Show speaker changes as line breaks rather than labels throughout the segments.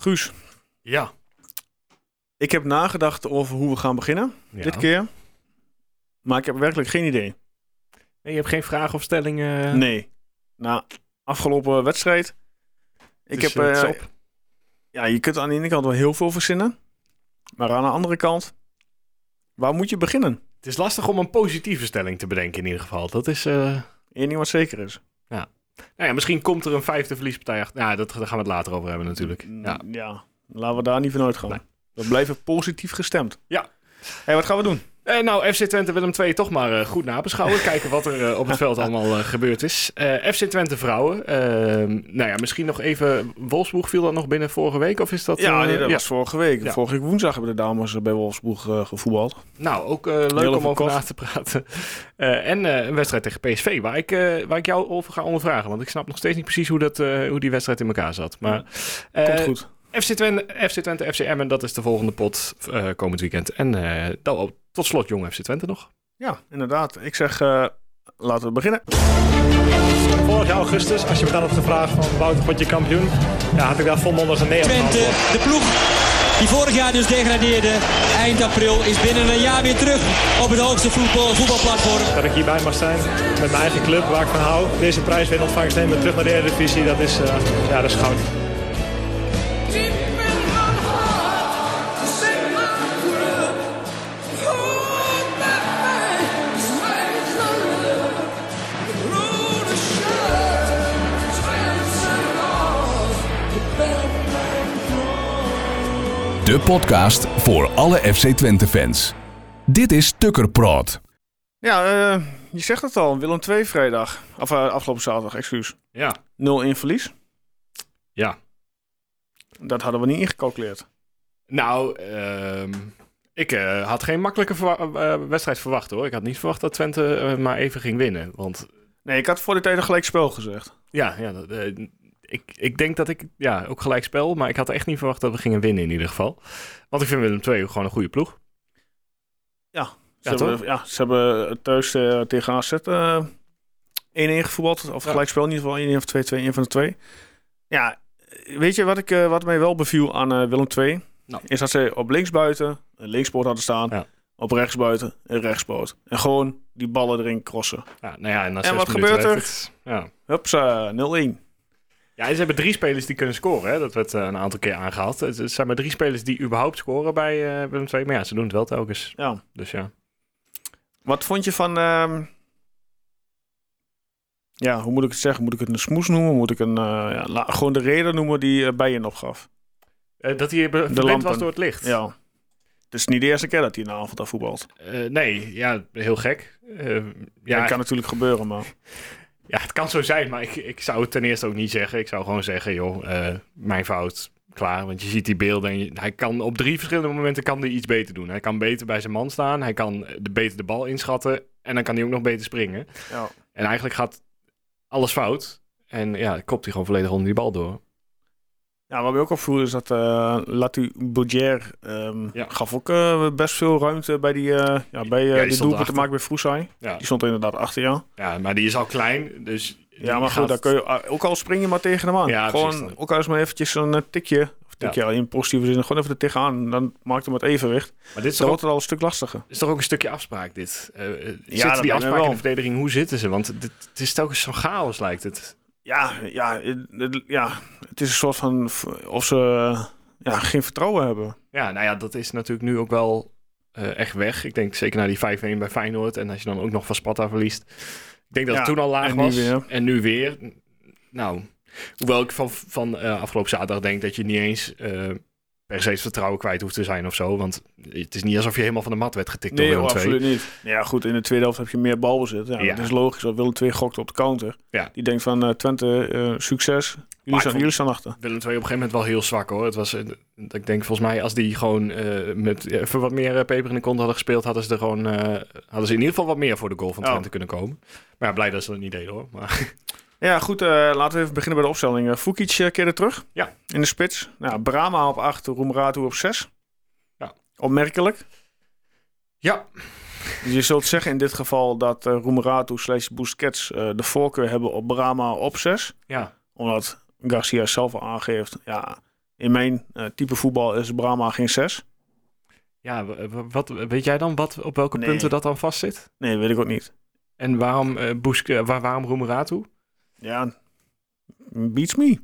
Guus,
Ja.
ik heb nagedacht over hoe we gaan beginnen
ja.
dit keer. Maar ik heb werkelijk geen idee.
Nee, je hebt geen vragen of stellingen?
Nee. Na afgelopen wedstrijd. Ik
Dus,
heb,
op.
ja, je kunt aan de ene kant wel heel veel verzinnen. Maar aan de andere kant, waar moet je beginnen?
Het is lastig om een positieve stelling te bedenken in ieder geval. Dat is... eh,
Eén ding wat zeker is.
Nou ja, misschien komt er een vijfde verliespartij achter. Ja, dat, daar gaan we het later over hebben natuurlijk. Ja.
Mm, ja, laten we daar niet van uitgaan.
Nee.
We blijven positief gestemd.
Ja.
Hey, wat gaan we doen?
Eh, nou, FC Twente Willem II toch maar eh, goed nabeschouwen. Kijken wat er eh, op het veld allemaal gebeurd is. FC Twente vrouwen. Ehm, nou ja, misschien nog even... Wolfsburg viel dat nog binnen vorige week? Of is dat...
ja, nee, dat was vorige week.
Ja.
Vorige week woensdag hebben de dames bij Wolfsburg gevoetbald.
Nou, ook leuk
Heel
om over na te praten. En een wedstrijd tegen PSV, waar ik, waar ik jou over ga ondervragen. Want ik snap nog steeds niet precies hoe, dat, hoe die wedstrijd in elkaar zat. Maar
Komt goed.
FC Twente, FC Twente, FC Emmen, dat is de volgende pot eh, komend weekend. En eh, dan, tot slot jong FC Twente nog.
Ja, inderdaad. Ik zeg, eh, laten we beginnen.
Vorig jaar augustus, als je me dan had gevraagd van Wouter, word je kampioen? Ja, had ik daar volmondig een nee op
Twente, de ploeg die vorig jaar dus degradeerde, eind april, is binnen een jaar weer terug op het hoogste voetbal, voetbalplatform.
Dat ik hierbij mag zijn met mijn eigen club waar ik van hou. Deze prijs weer in ontvangst nemen terug naar de Eredivisie, dat is, eh, ja, dat is goud.
De podcast voor alle FC Twente fans. Dit is Tukker Praat.
Ja, eh, je zegt het al. Willem 2 vrijdag. Of eh, afgelopen zaterdag, excuus.
Ja.
0-1 verlies.
Ja.
Dat hadden we niet ingecalculeerd.
Nou, ehm, ik eh, had geen makkelijke verwa- wedstrijd verwacht hoor. Ik had niet verwacht dat Twente maar even ging winnen. Want
Nee, ik had voor de tijd een gelijk spel gezegd.
ja, ja dat, ik, ik denk dat ik ja, ook gelijk spel. Maar ik had echt niet verwacht dat we gingen winnen in ieder geval. Want ik vind Willem II gewoon een goede ploeg.
Ze,
Ja,
hebben, ja, ze hebben thuis eh, tegen AZ eh 1-1 gevoetbald. Of
Ja.
gelijk spel in ieder geval. 1 of 2-2, een van de twee. Ja, weet je wat, ik, eh, wat mij wel beviel aan eh, Willem 2?
Nou.
Is dat ze op linksbuiten een linkspoort hadden staan.
Ja.
Op rechtsbuiten een rechtspoort. En gewoon die ballen erin crossen.
Ja, nou ja, en,
En wat gebeurt
werd het- ja.
Hupsa, 0-1.
Ja, ze hebben drie spelers die kunnen scoren. Hè? Dat werd eh, een aantal keer aangehaald. Het zijn maar drie spelers die überhaupt scoren bij eh Willem II. Maar ja, ze doen het wel telkens.
Ja.
Dus ja.
Wat vond je van... ehm, ja, hoe moet ik het zeggen? Moet ik het een smoes noemen? Moet ik een, eh, ja, la- gewoon de reden noemen die uh, Bijen opgaf?
Dat hij verblind was door het licht.
Ja. Het is niet de eerste keer dat hij een avond aan voetbalt.
Nee, ja, heel gek.
Ja,
ja,
dat kan natuurlijk gebeuren, maar...
ja, het kan zo zijn, maar ik, ik zou het ten eerste ook niet zeggen. Ik zou gewoon zeggen, joh, eh, mijn fout, klaar. Want je ziet die beelden en je- hij kan op drie verschillende momenten kan hij iets beter doen. Hij kan beter bij zijn man staan, hij kan de, beter de bal inschatten en dan kan hij ook nog beter springen.
Ja.
En eigenlijk gaat alles fout. En ja, kopt hij gewoon volledig onder die bal door.
Ja, wat mij ook opviel is dat eh Latu Boudier ehm,
Ja.
gaf ook eh, best veel ruimte bij die, eh ja, bij
die
doelpunt te maken bij Froesai.
Ja,
Die stond er inderdaad achter jou.
ja maar die is al klein, dus...
Ja, maar goed, dan kun je ah, ook al spring je maar tegen hem aan.
Ja,
gewoon, ook al is maar eventjes een tikje, of tikje in positieve zin, gewoon even er tegenaan. Dan maakt hem het evenwicht.
Maar dit is
Dan wordt het al een stuk lastiger.
is toch ook een stukje afspraak, dit?
Me
die afspraken
wel.
in de verdediging, hoe zitten ze? Want dit, het is telkens zo'n chaos, lijkt het.
Ja, ja, het, ja, het is een soort van of ze ja, geen vertrouwen hebben.
Ja, nou ja, dat is natuurlijk nu ook wel eh, echt weg. Ik denk zeker naar die 5-1 bij Feyenoord. En als je dan ook nog van Sparta verliest. Ik denk dat
Ja,
het toen al laag
en
was. En nu weer. Nou, hoewel ik van, van eh, afgelopen zaterdag denk dat je niet eens eh, per se het vertrouwen kwijt hoeft te zijn of zo. Want het is niet alsof je helemaal van de mat werd getikt
Nee,
door Willem II.
absoluut niet. Ja, goed, in de tweede helft heb je meer balbezit. Ja,
Ja.
Het is logisch dat Willem II gokt op de counter.
Ja.
Die denkt van eh, Twente, eh, succes. Jullie staan, jullie staan achter.
Willem II op een gegeven moment wel heel zwak hoor. Het was, eh, dat ik denk volgens mij als die gewoon met even wat meer peper in de kont hadden gespeeld, hadden ze er gewoon, hadden ze in ieder geval wat meer voor de goal van. Twente kunnen komen. Maar ja, blij dat ze dat niet deden hoor. Maar,
Ja, goed, eh, laten we even beginnen bij de opstelling. Uh, Fukic eh, keerde terug
Ja.
in de spits. Nou, Brahma op 8, Roemeratu op 6.
Ja.
Opmerkelijk.
ja,
Je zult zeggen in dit geval dat uh, Roemeratu slash Busquets eh, de voorkeur hebben op Brahma op 6.
ja.
Omdat Garcia zelf al aangeeft, ja, In mijn eh, type voetbal is Brahma geen 6.
Ja, wat, weet jij dan wat, op welke
Nee.
punten dat dan vastzit?
Nee, weet ik ook niet.
En waarom, eh Boeske, waar, waarom Roemeratu?
Ja, beats me.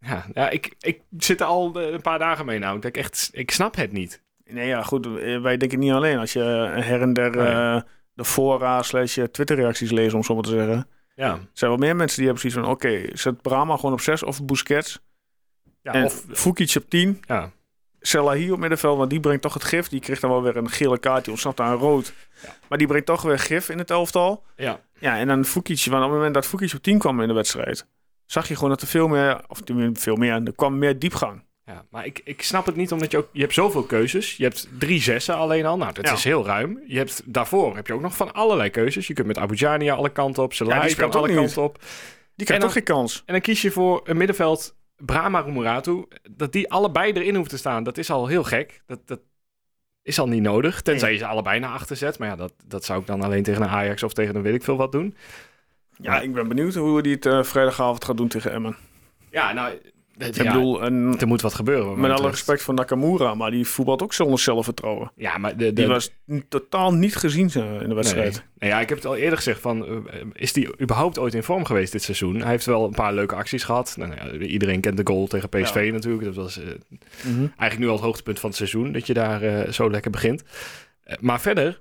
Ja, ja ik, ik zit er al eh, een paar dagen mee nou. Ik denk echt, ik snap het niet.
Nee, ja, goed. eh, Wij denken niet alleen. Als je her en der
Nee.
eh, de fora slash Twitter-reacties leest, om zo maar te zeggen.
Ja,
Er zijn wel meer mensen die hebben zoiets van... Oké, zet Brahma gewoon op 6 of Busquets.
ja
en
of...
Fukic op 10.
Ja,
Selahi op middenveld, want die brengt toch het gif. Die kreeg dan wel weer een gele kaart, die ontsnapt aan rood.
Ja.
Maar die brengt toch weer gif in het elftal.
ja.
Ja, en dan Fukic, want op het moment dat Fukic op 10 kwam in de wedstrijd... zag je gewoon dat er veel meer, of veel meer, er kwam meer diepgang.
Ja, maar ik, ik snap het niet, omdat je ook... Je hebt zoveel keuzes. Je hebt drie zessen alleen al. Nou, dat
Ja.
is heel ruim. Je hebt, daarvoor heb je ook nog van allerlei keuzes. Je kunt met Abu Jania alle kanten op.
Ja,
Selai kan
ook
alle kanten op.
Die krijgt toch geen kans.
En dan kies je voor een middenveld, Brahma Roemeratu. Dat die allebei erin hoeven te staan, dat is al heel gek. Dat, dat is al niet nodig. Tenzij je ze allebei naar achter zet. Maar ja, dat, dat zou ik dan alleen tegen een Ajax of tegen een weet ik veel wat doen.
Ja, ik ben benieuwd hoe hij het eh, vrijdagavond gaat doen tegen Emmen.
Ja, nou...
Ik
ja,
bedoel,
er moet wat gebeuren.
met alle respect voor Nakamura, maar die voetbalt ook zonder zelfvertrouwen.
Ja, maar de, de,
Die was totaal niet gezien eh, in de wedstrijd.
Nee. Nou ja, ik heb het al eerder gezegd van, eh, is die überhaupt ooit in vorm geweest dit seizoen? Hij heeft wel een paar leuke acties gehad. Nou, ja, iedereen kent de goal tegen PSV natuurlijk. Dat was eh,
Mhm.
eigenlijk nu al het hoogtepunt van het seizoen, dat je daar zo lekker begint. Maar verder,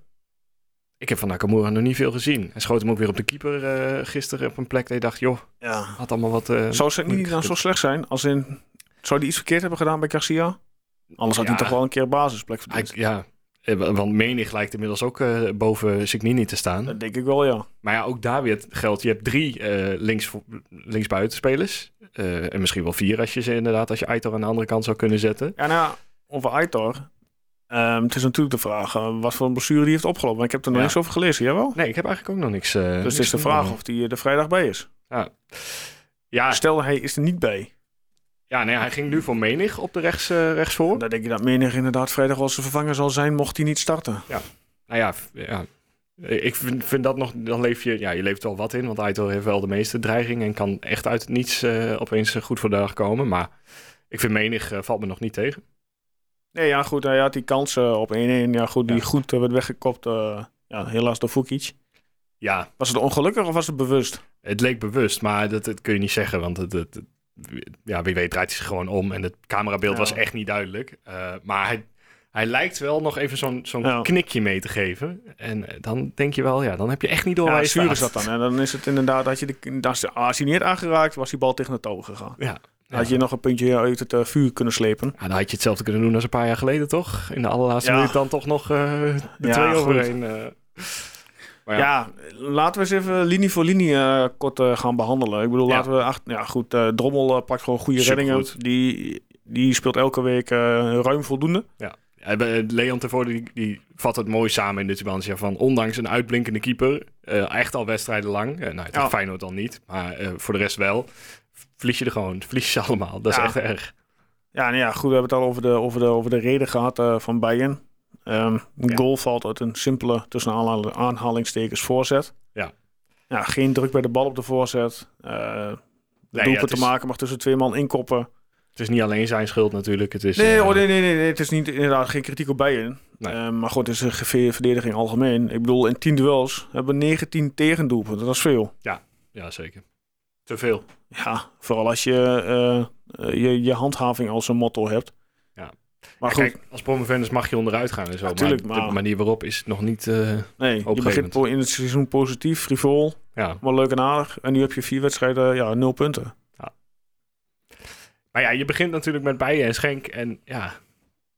ik heb van Nakamura nog niet veel gezien. Hij schoot hem ook weer op de keeper eh, gisteren op een plek dat je dacht, joh,
Ja.
had allemaal wat... eh,
Zou ze niet dan zo slecht zijn als in... Zou die iets verkeerd hebben gedaan bij Garcia? Anders had
Ja.
hij toch wel een keer basisplek
Hij-
verdiend.
ja, eh, want Menig lijkt inmiddels ook eh, boven Signini te staan.
Dat denk ik wel, ja.
Maar ja, ook daar weer geldt. Je hebt drie eh links, linksbuitenspelers. Eh, en misschien wel vier als je ze inderdaad, als je Aitor aan de andere kant zou kunnen zetten.
Ja, nou ja, over Aitor. Ehm, het is natuurlijk de vraag eh, wat voor een blessure die heeft opgelopen. Ik heb er nog
Ja.
niks over gelezen, jawel?
Nee, ik heb eigenlijk ook nog niks. eh,
dus het is de vraag of hij er vrijdag bij is.
Ja,
Stel, hij is er niet bij.
ja nee, hij ging nu voor Menig op de rechts, eh rechtsvoor.
Dan denk je dat Menig inderdaad vrijdag wel zijn vervanger zal zijn, mocht hij niet starten.
Nou ja, ja. ik vind, vind dat nog, dan leef je, ja, je leeft wel wat in. Want Aitor heeft wel de meeste dreiging en kan echt uit het niets eh, opeens eh, goed voor de dag komen. Maar ik vind Menig eh, valt me nog niet tegen.
Nee, ja, goed. Hij had die kansen op 1-1. Ja, goed, die
Ja.
goed eh, werd weggekopt. eh, ja, helaas door Fukic.
Ja,
Was het ongelukkig of was het bewust?
Het leek bewust, maar dat, dat kun je niet zeggen. Want het, het, het- ja, wie weet draait hij zich gewoon om. En het camerabeeld
Ja.
was echt niet duidelijk. Eh, maar hij, hij lijkt wel nog even zo'n zo'n
Ja.
knikje mee te geven. En eh, dan denk je wel, ja, dan heb je echt niet door waar
Ja,
je
zuur is dat dan. En dan is het inderdaad dat je de, als, hij niet had aangeraakt, was die bal tegen het touw gegaan.
Ja.
Dan had je nog een puntje uit het eh, vuur kunnen slepen.
Ja, dan had je hetzelfde kunnen doen als een paar jaar geleden, toch? In de allerlaatste minuut dan toch nog eh, de
Ja,
twee overheen. eh. Maar ja,
Ja. laten we eens even linie voor linie eh, kort eh, gaan behandelen. Ik bedoel,
Ja.
laten we... Ach, ja, goed, eh, Drommel eh, pakt gewoon goede
Supergoed.
reddingen. Die, die speelt elke week eh, ruim voldoende.
Ja, Leon Tevoorde die, die vat het mooi samen in de Tubantia van ondanks een uitblinkende keeper, eh, echt al wedstrijden lang, eh, nou
Ja.
Feyenoord dan niet, maar eh, voor de rest wel, verlies je er gewoon, verlies je ze allemaal. Dat is
Ja.
echt erg.
Ja, nou ja, goed, we hebben het al over de, over de, over de reden gehad eh, van Bayern. Ehm een
Ja.
goal valt uit een simpele, tussen aanhal- aanhalingstekens, voorzet.
Ja.
Ja, geen druk bij de bal op de voorzet. Uh,
Nee,
doelpunt
ja,
te maken, mag tussen twee man inkoppen.
Het is niet alleen zijn schuld natuurlijk, het is...
Nee,
eh,
oh, nee, nee, nee, nee, het is niet, inderdaad geen kritiek op Bayern.
Nee.
Ehm, maar goed, het is een verdediging algemeen. Ik bedoel, in 10 duels hebben we 19 tegendoelpunten. Dat is veel.
Ja, zeker. Te veel.
Ja, vooral als je eh, eh, je, je handhaving als een motto hebt.
Ja.
Maar
Ja,
goed,
Kijk, als promovendus mag je onderuit gaan en zo,
Natuurlijk,
maar, de manier waarop is nog niet... eh,
nee, je begint in het seizoen positief, frivol.
ja.
Wel leuk en aardig. En nu heb je vier wedstrijden, ja, nul punten.
Maar ja, je begint natuurlijk met Bijen en Schenk. En ja,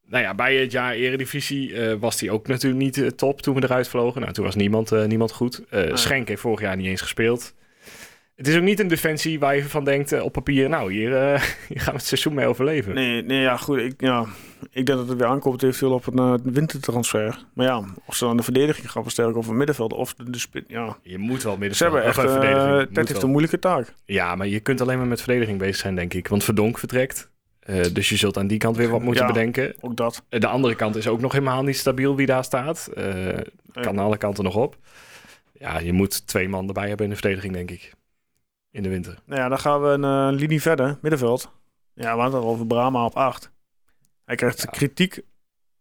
nou ja, bij het jaar Eredivisie was die ook natuurlijk niet top toen we eruit vlogen. Nou, toen was niemand, niemand goed. Schenk heeft vorig jaar niet eens gespeeld. Het is ook niet een defensie waar je van denkt eh, op papier, nou, hier, eh, hier gaan we het seizoen mee overleven.
Nee, nee ja, goed. Ik, ja, ik denk dat het weer aankomt eventueel op een eh, wintertransfer. Maar ja, of ze dan de verdediging gaan versterken of het middenveld of de, de spit. Ja,
Je moet wel midden
ze hebben echt, eh
verdediging. Moet
heeft een moeilijke taak.
Ja, maar je kunt alleen maar met verdediging bezig zijn, denk ik. Want Verdonk vertrekt. Dus je zult aan die kant weer wat moeten
Ja.
bedenken.
Ook dat.
De andere kant is ook nog helemaal niet stabiel wie daar staat. Kan alle kanten nog op. Ja, je moet twee man erbij hebben in de verdediging, denk ik. In de winter.
Nou ja, dan gaan we een eh, linie verder, middenveld. Ja, we hadden het over Brahma op 8. Hij krijgt
Ja.
kritiek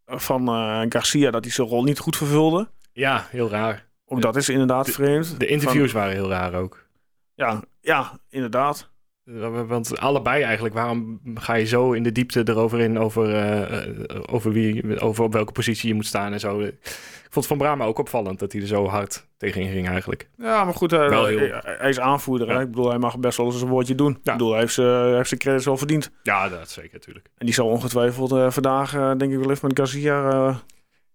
van eh, Garcia dat hij zijn rol niet goed vervulde.
Ja, heel raar.
Ook dat is inderdaad
De-
vreemd.
De interviews waren heel raar ook.
Ja, ja, inderdaad.
Eh, Want allebei eigenlijk, waarom ga je zo in de diepte erover in, over, eh, eh, over, wie, over op welke positie je moet staan en zo. Ik vond Van Brama ook opvallend dat hij er zo hard tegen ging eigenlijk.
Ja, maar goed,
heel-
hij, hij is aanvoerder.
Ja.
Ik bedoel, hij mag best wel eens een woordje doen.
Ja.
Ik bedoel, hij heeft hij heeft zijn credits wel verdiend.
Ja, dat zeker natuurlijk.
En die zal ongetwijfeld vandaag, denk ik wel even met Garcia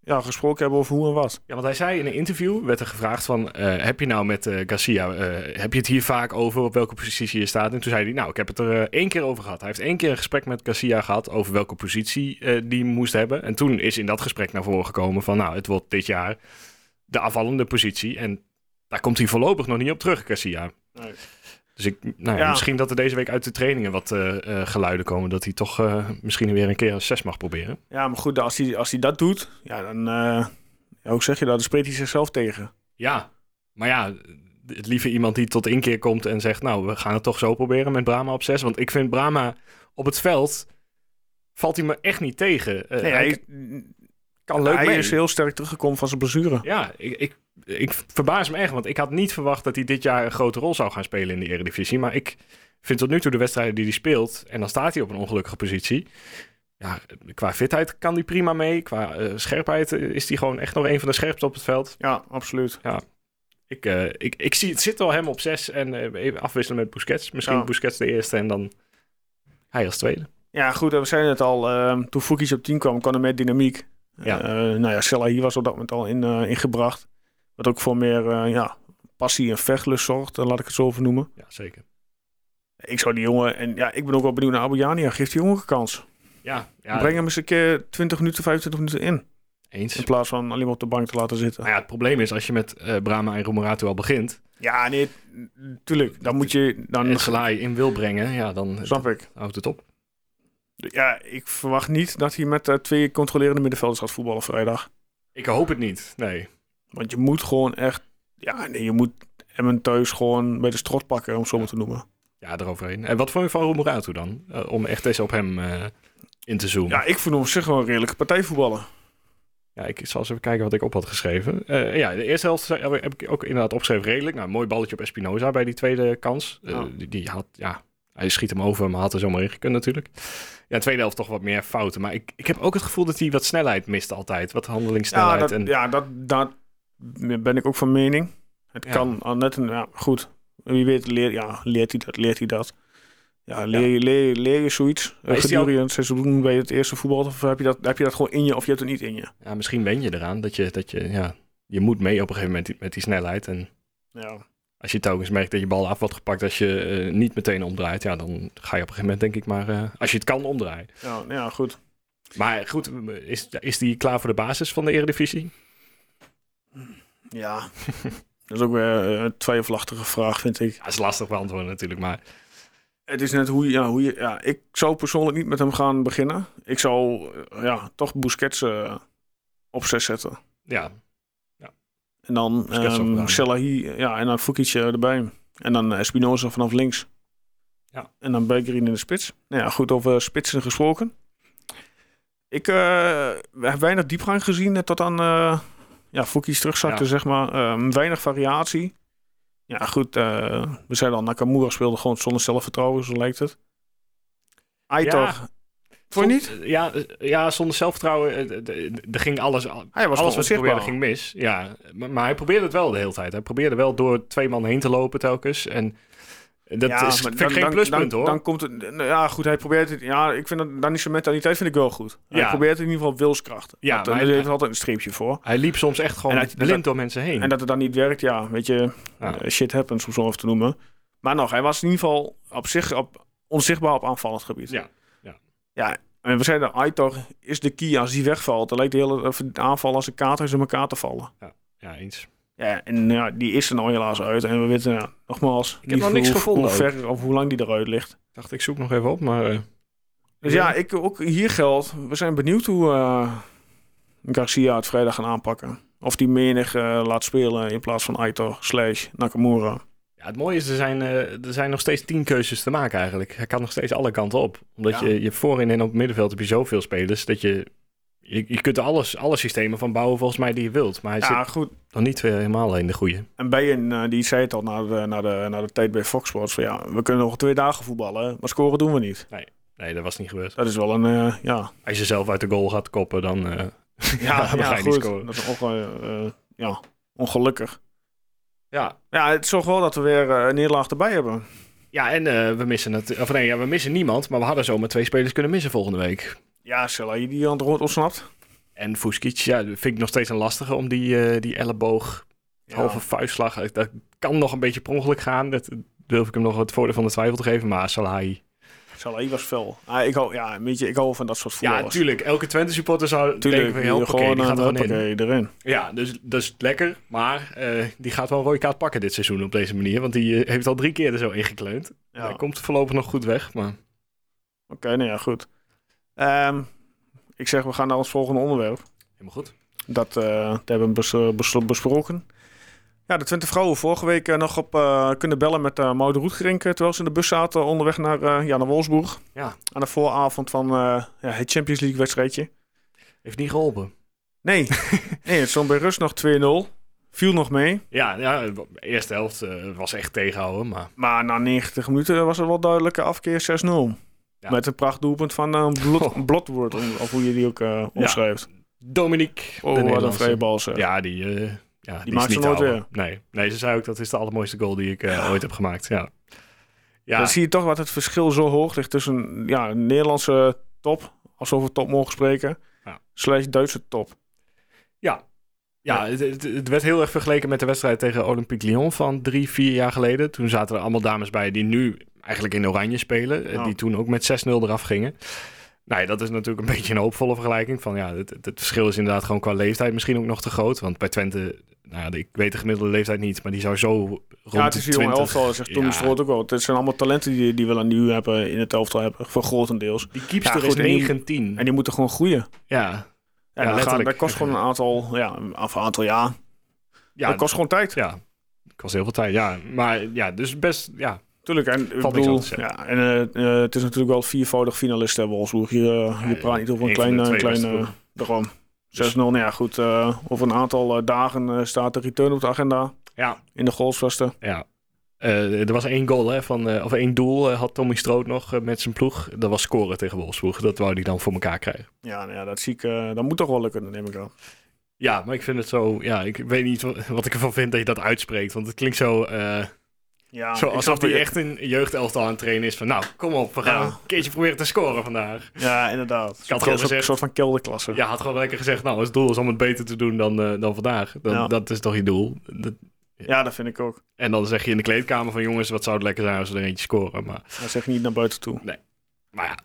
ja, gesproken hebben over hoe en wat.
Ja, want hij zei in een interview, werd er gevraagd van, eh, heb je nou met eh, Garcia, eh, heb je het hier vaak over op welke positie je staat? En toen zei hij, nou, ik heb het er één keer over gehad. Hij heeft één keer een gesprek met Garcia gehad over welke positie die moest hebben. En toen is in dat gesprek naar voren gekomen van, nou, het wordt dit jaar de aanvallende positie. En daar komt hij voorlopig nog niet op terug, Garcia.
Nee.
Dus ik, nou ja,
Ja.
misschien dat er deze week uit de trainingen wat eh, eh, geluiden komen dat hij toch eh, misschien weer een keer een 6 mag proberen.
Ja, maar goed, als hij, als hij dat doet, ja, dan, hoe zeg je dat? Dan spreekt hij zichzelf tegen.
Ja, maar ja, het liever iemand die tot inkeer komt en zegt... nou, we gaan het toch zo proberen met Brahma op 6. Want ik vind Brahma op het veld... valt hij me echt niet tegen.
Nee,
hij
hij,
kan leuk
hij
mee.
is heel sterk teruggekomen van zijn blessure.
Ja, ik, ik, ik verbaas me echt. Want ik had niet verwacht dat hij dit jaar een grote rol zou gaan spelen in de Eredivisie. Maar ik vind tot nu toe de wedstrijden die hij speelt... en dan staat hij op een ongelukkige positie... Ja, qua fitheid kan hij prima mee. Qua eh, scherpheid eh, is hij gewoon echt nog een van de scherpste op het veld.
Ja, absoluut.
Ik, eh, ik, ik zie het zit wel hem op zes en even afwisselen met Busquets. Misschien
Ja.
Busquets de eerste en dan hij als tweede.
Ja, goed, we zeiden het al. eh, toen Fukic op 10 kwam, kwam hij met dynamiek.
Ja.
Nou ja, Selahi was op dat moment al in, ingebracht. Wat ook voor meer eh, ja, passie en vechtlust zorgt, eh, laat ik het zo even noemen.
Ja, zeker.
Ik zou die jongen, en ja, ik ben ook wel benieuwd naar Abuyania. Geeft die jongen een kans.
Ja, ja
Breng hem eens een keer 20 minuten, 25 minuten in.
eens.
In plaats van alleen maar op de bank te laten zitten.
Maar ja, het probleem is als je met eh Brahma en Romeratu al begint...
Ja, nee, tuurlijk. Dan moet je... Dan,
en Gelaai in wil brengen, ja, dan
Snap ik.
houdt het op.
Ja, ik verwacht niet dat hij met twee controlerende middenvelders gaat voetballen vrijdag.
Ik hoop het niet, nee.
Want je moet gewoon echt... Ja, nee, je moet Emmen thuis gewoon bij de strot pakken, om het zo maar te noemen.
Ja, eroverheen. En wat vond je van Romeratu dan? Eh, om echt eens op hem eh, in te zoomen.
Ja, ik vind hem op zich wel een redelijke partijvoetballer.
Ja, ik zal eens even kijken wat ik op had geschreven. Eh, ja, de eerste helft heb ik ook inderdaad opgeschreven redelijk. Nou, mooi balletje op Espinoza bij die tweede kans.
Ja.
die, die had, ja, hij schiet hem over, maar had er zomaar in gekund natuurlijk. Ja, de tweede helft toch wat meer fouten. Maar ik, ik heb ook het gevoel dat hij wat snelheid mist altijd. Wat
Ja,
handelingssnelheid.
dat,
en,
ja dat, dat ben ik ook van mening. Het
Ja.
kan al net een... Ja, goed. Wie weet leer, ja, leert hij dat, leert hij dat. Ja, leer, je leer, leer je zoiets
Maar
gedurende het seizoen bij het eerste voetbal? Of heb je, dat, heb je dat gewoon in je of je hebt het niet in je?
ja, misschien wen je eraan dat je, dat je, ja, je moet mee op een gegeven moment met die, met die snelheid. En
Ja.
als je telkens merkt dat je bal af wordt gepakt als je eh, niet meteen omdraait, ja, dan ga je op een gegeven moment denk ik maar, eh, als je het kan, omdraaien.
Ja, ja, goed.
Maar goed, is, is die klaar voor de basis van de Eredivisie?
Ja. dat is ook weer een twijfelachtige vraag, vind ik.
Ja, is lastig beantwoorden natuurlijk, maar
Het is net hoe je, ja, hoe je, ja, ik zou persoonlijk niet met hem gaan beginnen. Ik zou, eh, ja, toch Busquets eh, op zes zetten.
ja,
En dan um. Selahi, ja, en dan Fukic eh, erbij. En dan Espinoza vanaf links.
Ja.
En dan Bellerin in de spits. Nou ja, goed, over spitsen gesproken. Ik uh, heb weinig diepgang gezien eh, tot aan uh, ja, Fukic terugzakte,
Ja.
zeg maar. Um, weinig variatie. Ja, goed, uh, we zeiden al, Nakamura speelde gewoon zonder zelfvertrouwen, zo lijkt het. Aitor,
Ja.
Vond je niet?
Ja, eh, ja, zonder zelfvertrouwen. eh, Er ging alles,
Hij was
alles wat hij probeerde ging mis. Ja, maar, maar hij probeerde het wel de hele tijd. Hij probeerde wel door twee man heen te lopen telkens. En dat
ja,
is vind ik geen
dan,
pluspunt
dan,
hoor.
Dan komt het, nou ja, goed, hij probeert het. Ja, ik vind dat, dan is zijn mentaliteit vind ik wel goed. Hij
Ja.
probeert in ieder geval wilskracht.
Ja,
dat,
maar
daar
hij-
heeft altijd een streepje voor.
hij liep soms echt gewoon
dat-
blind
dat-
door mensen heen.
En dat het dan niet werkt, ja, weet je,
Ja.
eh, shit happens, om zo even te noemen. Maar nog, hij was in ieder geval op zich op, onzichtbaar op aanvallend gebied.
Ja, ja.
Ja, en we zeiden, Aitor is de key. Als die wegvalt, dan lijkt de hele aanval als een kater in elkaar te vallen.
ja, eens.
Ja, en ja, die is er nou helaas uit. En we weten, ja, nogmaals,
Ik heb nog niks
hoe,
gevonden
hoe ver of hoe lang die eruit ligt.
Ik dacht, ik zoek nog even op, maar... eh,
Dus ja, ik, ook hier geldt, we zijn benieuwd hoe eh, Garcia het vrijdag gaan aanpakken. Of die menig eh, laat spelen in plaats van Aitor slash Nakamura.
Ja, het mooie is, er zijn, er zijn nog steeds tien keuzes te maken eigenlijk. Hij kan nog steeds alle kanten op. Omdat
Ja.
je, je voorin en op het middenveld heb je zoveel spelers dat je... Je, je kunt alles, alle systemen van bouwen volgens mij die je wilt. Maar hij
Ja,
zit
goed.
nog niet eh, helemaal in de goede.
En Bijen, eh, die zei het al na de, na, de, na de tijd bij Fox Sports. Van, ja, we kunnen nog twee dagen voetballen, maar scoren doen we niet.
Nee, dat was niet gebeurd.
Dat is wel een, eh, ja...
Als je zelf uit de goal gaat koppen, dan, eh,
Ja,
dan
ja,
ga je niet scoren.
Dat is ook ja, ongelukkig.
Ja,
Ja, het zorgt wel dat we weer een nederlaag erbij hebben.
ja en we missen het. Of nee, ja, we missen niemand. Maar we hadden zomaar twee spelers kunnen missen volgende week.
Ja, Selahi die aan het rood ontsnapt.
En Fuskic, ja, vind ik nog steeds een lastige om die, eh, die elleboog,
Ja.
halve vuistslag. eh, Dat kan nog een beetje per ongeluk gaan. Dat durf ik hem nog het voordeel van de twijfel te geven. Maar Salahi.
Selahi was fel. Ah, ik, hou, ja, weet je, ik hou van dat soort
Ja,
voetballers.
tuurlijk. Elke Twente supporter zou
Tuurlijk,
denken van, ja,
die
hoppakee, die gaat er
een
gewoon in.
erin.
Ja, dus dat is lekker. Maar eh, die gaat wel een rode kaart pakken dit seizoen op deze manier. Want die heeft al drie keer er zo ingekleund.
Ja.
Hij komt voorlopig nog goed weg. Maar
Oké, nou ja, goed. Ehm, ik zeg, we gaan naar ons volgende onderwerp.
helemaal goed.
Dat, eh, dat hebben we bes- bes- besproken. Ja, de Twente vrouwen vorige week eh, nog op eh, kunnen bellen met uh, Maude Roetgerink... terwijl ze in de bus zaten onderweg naar, ja, naar Wolfsburg.
Ja.
Aan de vooravond van ja, het Champions League wedstrijdje.
Heeft niet geholpen.
Nee, nee het stond bij rust nog 2-0. Viel nog mee.
Ja, ja de eerste helft was echt tegenhouden. Maar
Maar na 90 minuten was er wel duidelijke afkeer 6-0.
Ja.
Met een prachtdoelpunt van uh, Blot, Blotwoord, of hoe je die ook eh omschrijft.
Dominique,
Oh, wat een vrije bal zeg.
Ja, die, eh, ja, die,
maakt ze nooit
houden. Nee. nee, ze zei ook dat is de allermooiste goal die ik eh, ooit heb gemaakt. Ja. Ja,
Dan zie je toch wat het verschil zo hoog ligt tussen ja, een Nederlandse top, als we over top mogen spreken,
Ja.
slash Duitse top.
ja het, het werd heel erg vergeleken met de wedstrijd tegen Olympique Lyon van drie, vier jaar geleden. Toen zaten er allemaal dames bij die nu eigenlijk in oranje spelen. eh. Die toen ook met 6-0 eraf gingen. Nou ja, dat is natuurlijk een beetje een hoopvolle vergelijking. Van ja, het, het, het verschil is inderdaad gewoon qua leeftijd misschien ook nog te groot. Want bij Twente, nou ik weet de gemiddelde leeftijd niet, maar die zou zo rond
ja, het is
de
een jonge
20.
elftal, zegt Tommy
Ja.
Stroot ook wel. Het zijn allemaal talenten die, die we aan nu hebben in het elftal hebben, voor grotendeels.
Die keepster
Ja,
is
en die-
19.
En die moeten gewoon groeien.
ja,
Ja,
Ja,
dat, kost gewoon een aantal, ja, een aantal jaar.
ja,
dat kost gewoon tijd.
ja, het kost heel veel tijd. Ja, maar ja, dus best, ja,
Tuurlijk, en, ik bedoel, ja, en eh, eh, het is natuurlijk wel viervoudig finalist hebben Wolfsburg. Hier, eh, je praat niet over een
een
klein,
twee
klein daarom. 6-0, nou ja goed, over een aantal dagen staat de return op de agenda
ja,
in de goalsvesten.
ja. Er was één goal, hè, van, of één doel had Tommy Stroot nog met zijn ploeg. Dat was scoren tegen Wolfsburg. Dat wou hij dan voor elkaar krijgen.
Ja, nou ja, dat zie ik, dat moet toch wel lukken, neem ik aan.
Ja, maar ik vind het zo, ja, ik weet niet wa- wat ik ervan vind dat je dat uitspreekt. Want het klinkt zo,
Ja,
zo alsof hij echt een jeugdelftal aan het trainen is. Van nou, kom op, we gaan
Ja.
een keertje proberen te scoren vandaag.
Ja, inderdaad.
Ik had gewoon
Een soort-
gezegd-
van kelderklasse.
Ja, had gewoon lekker gezegd, nou, als het doel is om het beter te doen dan, eh, dan vandaag. Dan,
Ja.
Dat is toch je doel. Dat-
Ja, dat vind ik ook.
en dan zeg je in de kleedkamer van jongens, wat zou het lekker zijn als we er eentje scoren. Maar,
Dat zeg je niet naar buiten toe.
maar ja,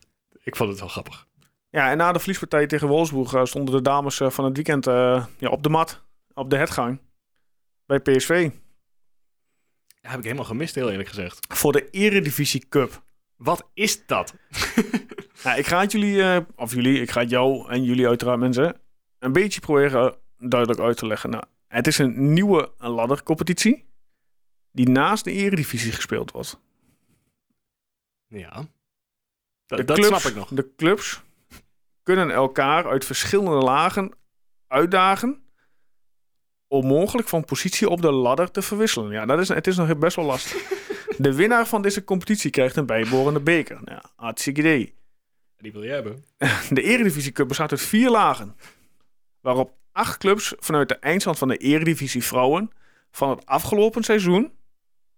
ik vond het wel grappig.
Ja, en na de verliespartij tegen Wolfsburg eh, stonden de dames eh, van het weekend ja, op de mat, op de hetgang, bij PSV.
Ja, heb ik helemaal gemist, heel eerlijk gezegd.
Voor de Eredivisie Cup.
Wat is dat?
Ja, ik ga het jullie, eh, of jullie, ik ga het jou en jullie uiteraard mensen, een beetje proberen duidelijk uit te leggen. Nou, het is een nieuwe laddercompetitie die naast de Eredivisie gespeeld wordt.
Ja. Dat, dat
clubs,
snap ik nog.
De clubs kunnen elkaar uit verschillende lagen uitdagen om mogelijk van positie op de ladder te verwisselen. Ja, dat is, het is nog best wel lastig. de winnaar van deze competitie krijgt een bijbehorende beker. Nou Ja, hartstikke idee.
Die wil je hebben.
De Eredivisie Cup bestaat uit vier lagen. Waarop acht clubs vanuit de eindstand van de Eredivisie Vrouwen van het afgelopen seizoen,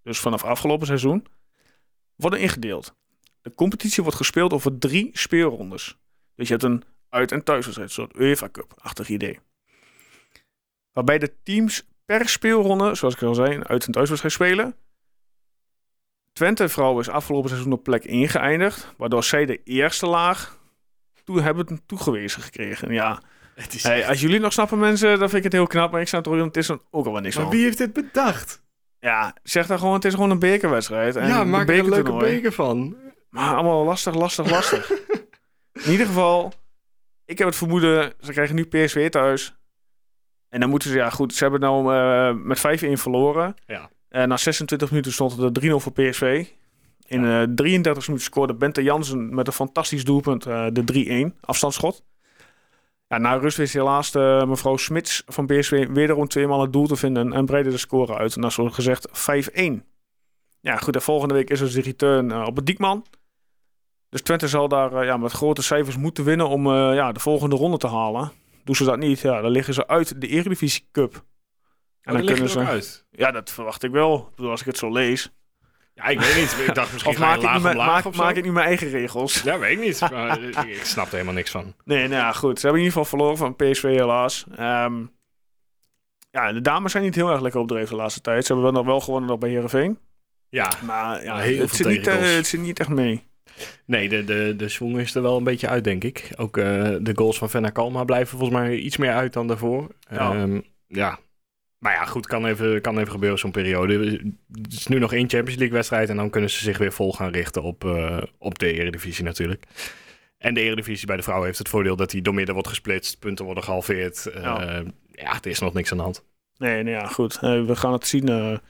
dus vanaf afgelopen seizoen, worden ingedeeld. De competitie wordt gespeeld over drie speelrondes. Dus je hebt een uit- en thuiswedstrijd, een soort UEFA Cup-achtig idee. Waarbij de teams per speelronde, zoals ik al zei, een uit- en thuiswedstrijd spelen. Twente vrouwen is afgelopen seizoen op plek 1 geëindigd, waardoor zij de eerste laag toe hebben toegewezen gekregen. Ja,
Het is
hey, als jullie nog snappen mensen, dan vind ik het heel knap, maar ik snap er ondertussen ook al wel niks
maar
van.
wie heeft dit bedacht?
Ja, zeg dan gewoon, het is gewoon een bekerwedstrijd. En
ja, maak er een leuke beker van.
Maar allemaal lastig, lastig, lastig. In ieder geval, ik heb het vermoeden, ze krijgen nu PSV thuis. En dan moeten ze, ja goed, ze hebben nou eh, met 5-1 verloren.
Ja.
Eh, na 26 minuten stond het er 3-0 voor PSV. In eh 33 minuten scoorde Bente Jansen met een fantastisch doelpunt eh, de 3-1 afstandsschot. Ja, na rust wist helaas mevrouw Smits van PSV wederom tweemaal het doel te vinden en breidde de score uit. Is zoals gezegd 5-1. Ja, goed, de volgende week is dus de return eh, op het Diekman. Dus Twente zal daar eh, ja, met grote cijfers moeten winnen om eh, ja, de volgende ronde te halen. Doen ze dat niet, ja, dan liggen ze uit de Eredivisie Cup. En
dan het ook uit.
Ja, dat verwacht ik wel. Ik bedoel, als ik het zo lees.
Ja, ik weet niet. Ik dacht misschien
Of maak ik, nu mijn,
laag
maak,
of zo.
maak ik nu mijn eigen regels?
Ja, weet ik niet. Maar, ik, snap er helemaal niks van.
Nee, nou ja, goed. Ze hebben in ieder geval verloren van PSV helaas. Ehm, ja, de dames zijn niet heel erg lekker opdreven de laatste tijd. Ze hebben wel nog wel gewonnen nog bij Heerenveen.
Ja,
Maar ja,
heel
het,
veel
zit niet, eh, het zit niet echt mee.
Nee, de, de, de swing is er wel een beetje uit, denk ik. Ook eh, de goals van Venna Kalma blijven volgens mij iets meer uit dan daarvoor.
Ja.
Ja, ja. Maar ja, goed, kan even, kan even gebeuren zo'n periode. Het is nu nog één Champions League wedstrijd en dan kunnen ze zich weer vol gaan richten op, eh, op de Eredivisie natuurlijk. En de Eredivisie bij de vrouwen heeft het voordeel dat die door midden wordt gesplitst, punten worden gehalveerd. Eh,
Ja.
ja, er is nog niks aan de hand.
Nee, nou ja, goed. Eh, we gaan het zien.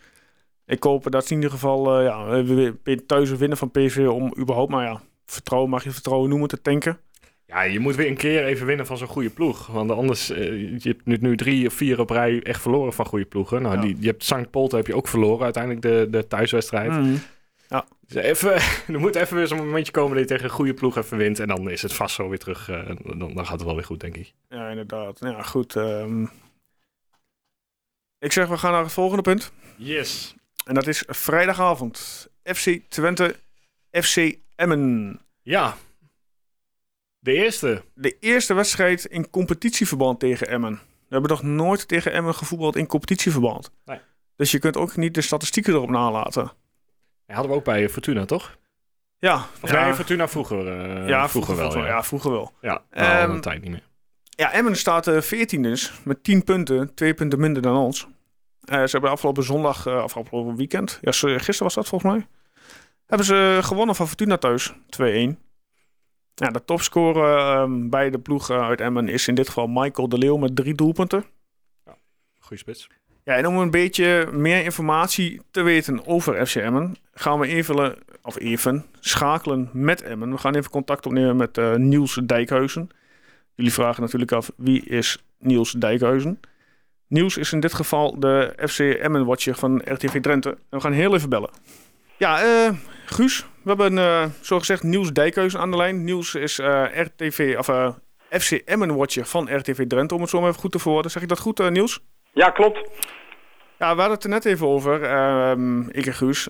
Ik hoop dat ze in ieder geval eh, ja, thuis winnen van PSV om überhaupt, maar ja, vertrouwen mag je vertrouwen noemen, te tanken.
Ja, je moet weer een keer even winnen van zo'n goede ploeg. Want anders, eh, je hebt nu, nu drie of vier op rij echt verloren van goede ploegen. Nou,
Ja.
die, je hebt St. Polten heb je ook verloren, uiteindelijk de, de thuiswedstrijd.
Mhm.
Dus even, er moet even weer zo'n momentje komen dat je tegen een goede ploeg even wint. En dan is het vast zo weer terug. eh, dan, dan gaat het wel weer goed, denk ik.
Ja, inderdaad. Nou Ja, goed. ehm. ik zeg, we gaan naar het volgende punt.
Yes.
En dat is vrijdagavond. FC Twente, FC Emmen.
Ja. De eerste.
De eerste wedstrijd in competitieverband tegen Emmen. We hebben nog nooit tegen Emmen gevoetbald in competitieverband.
Nee.
Dus je kunt ook niet de statistieken erop nalaten.
Die hadden we ook bij Fortuna, toch?
Ja,
Of
ja,
Fortuna vroeger. eh,
ja,
vroeger, wel. Ja,
Ja, vroeger wel.
ja. nou, al
Ehm,
een tijd niet meer.
Ja, Emmen staat eh 14 dus, met 10 punten, 2 punten minder dan ons. Eh, ze hebben afgelopen zondag, eh afgelopen weekend, ja, gisteren was dat volgens mij, hebben ze gewonnen van Fortuna thuis, 2-1. Ja, de topscorer ehm, bij de ploeg eh, uit Emmen is in dit geval Michael de Leeuw met drie doelpunten.
Goeie spits.
Ja, en om een beetje meer informatie te weten over FC Emmen, gaan we even, of even schakelen met Emmen. We gaan even contact opnemen met Niels Dijkhuizen. Jullie vragen natuurlijk af, wie is Niels Dijkhuizen? Niels is in dit geval de FC Emmen-watcher van RTV Drenthe. En we gaan heel even bellen. Ja, eh, Guus, we hebben uh, zogezegd Niels Dijkhuizen aan de lijn. Niels is eh, RTV, of, FC Emmen-watcher van RTV Drenthe, om het zo maar even goed te verwoorden. Zeg ik dat goed, Niels?
Ja, klopt.
Ja, we hadden het er net even over, ehm, ik en Guus.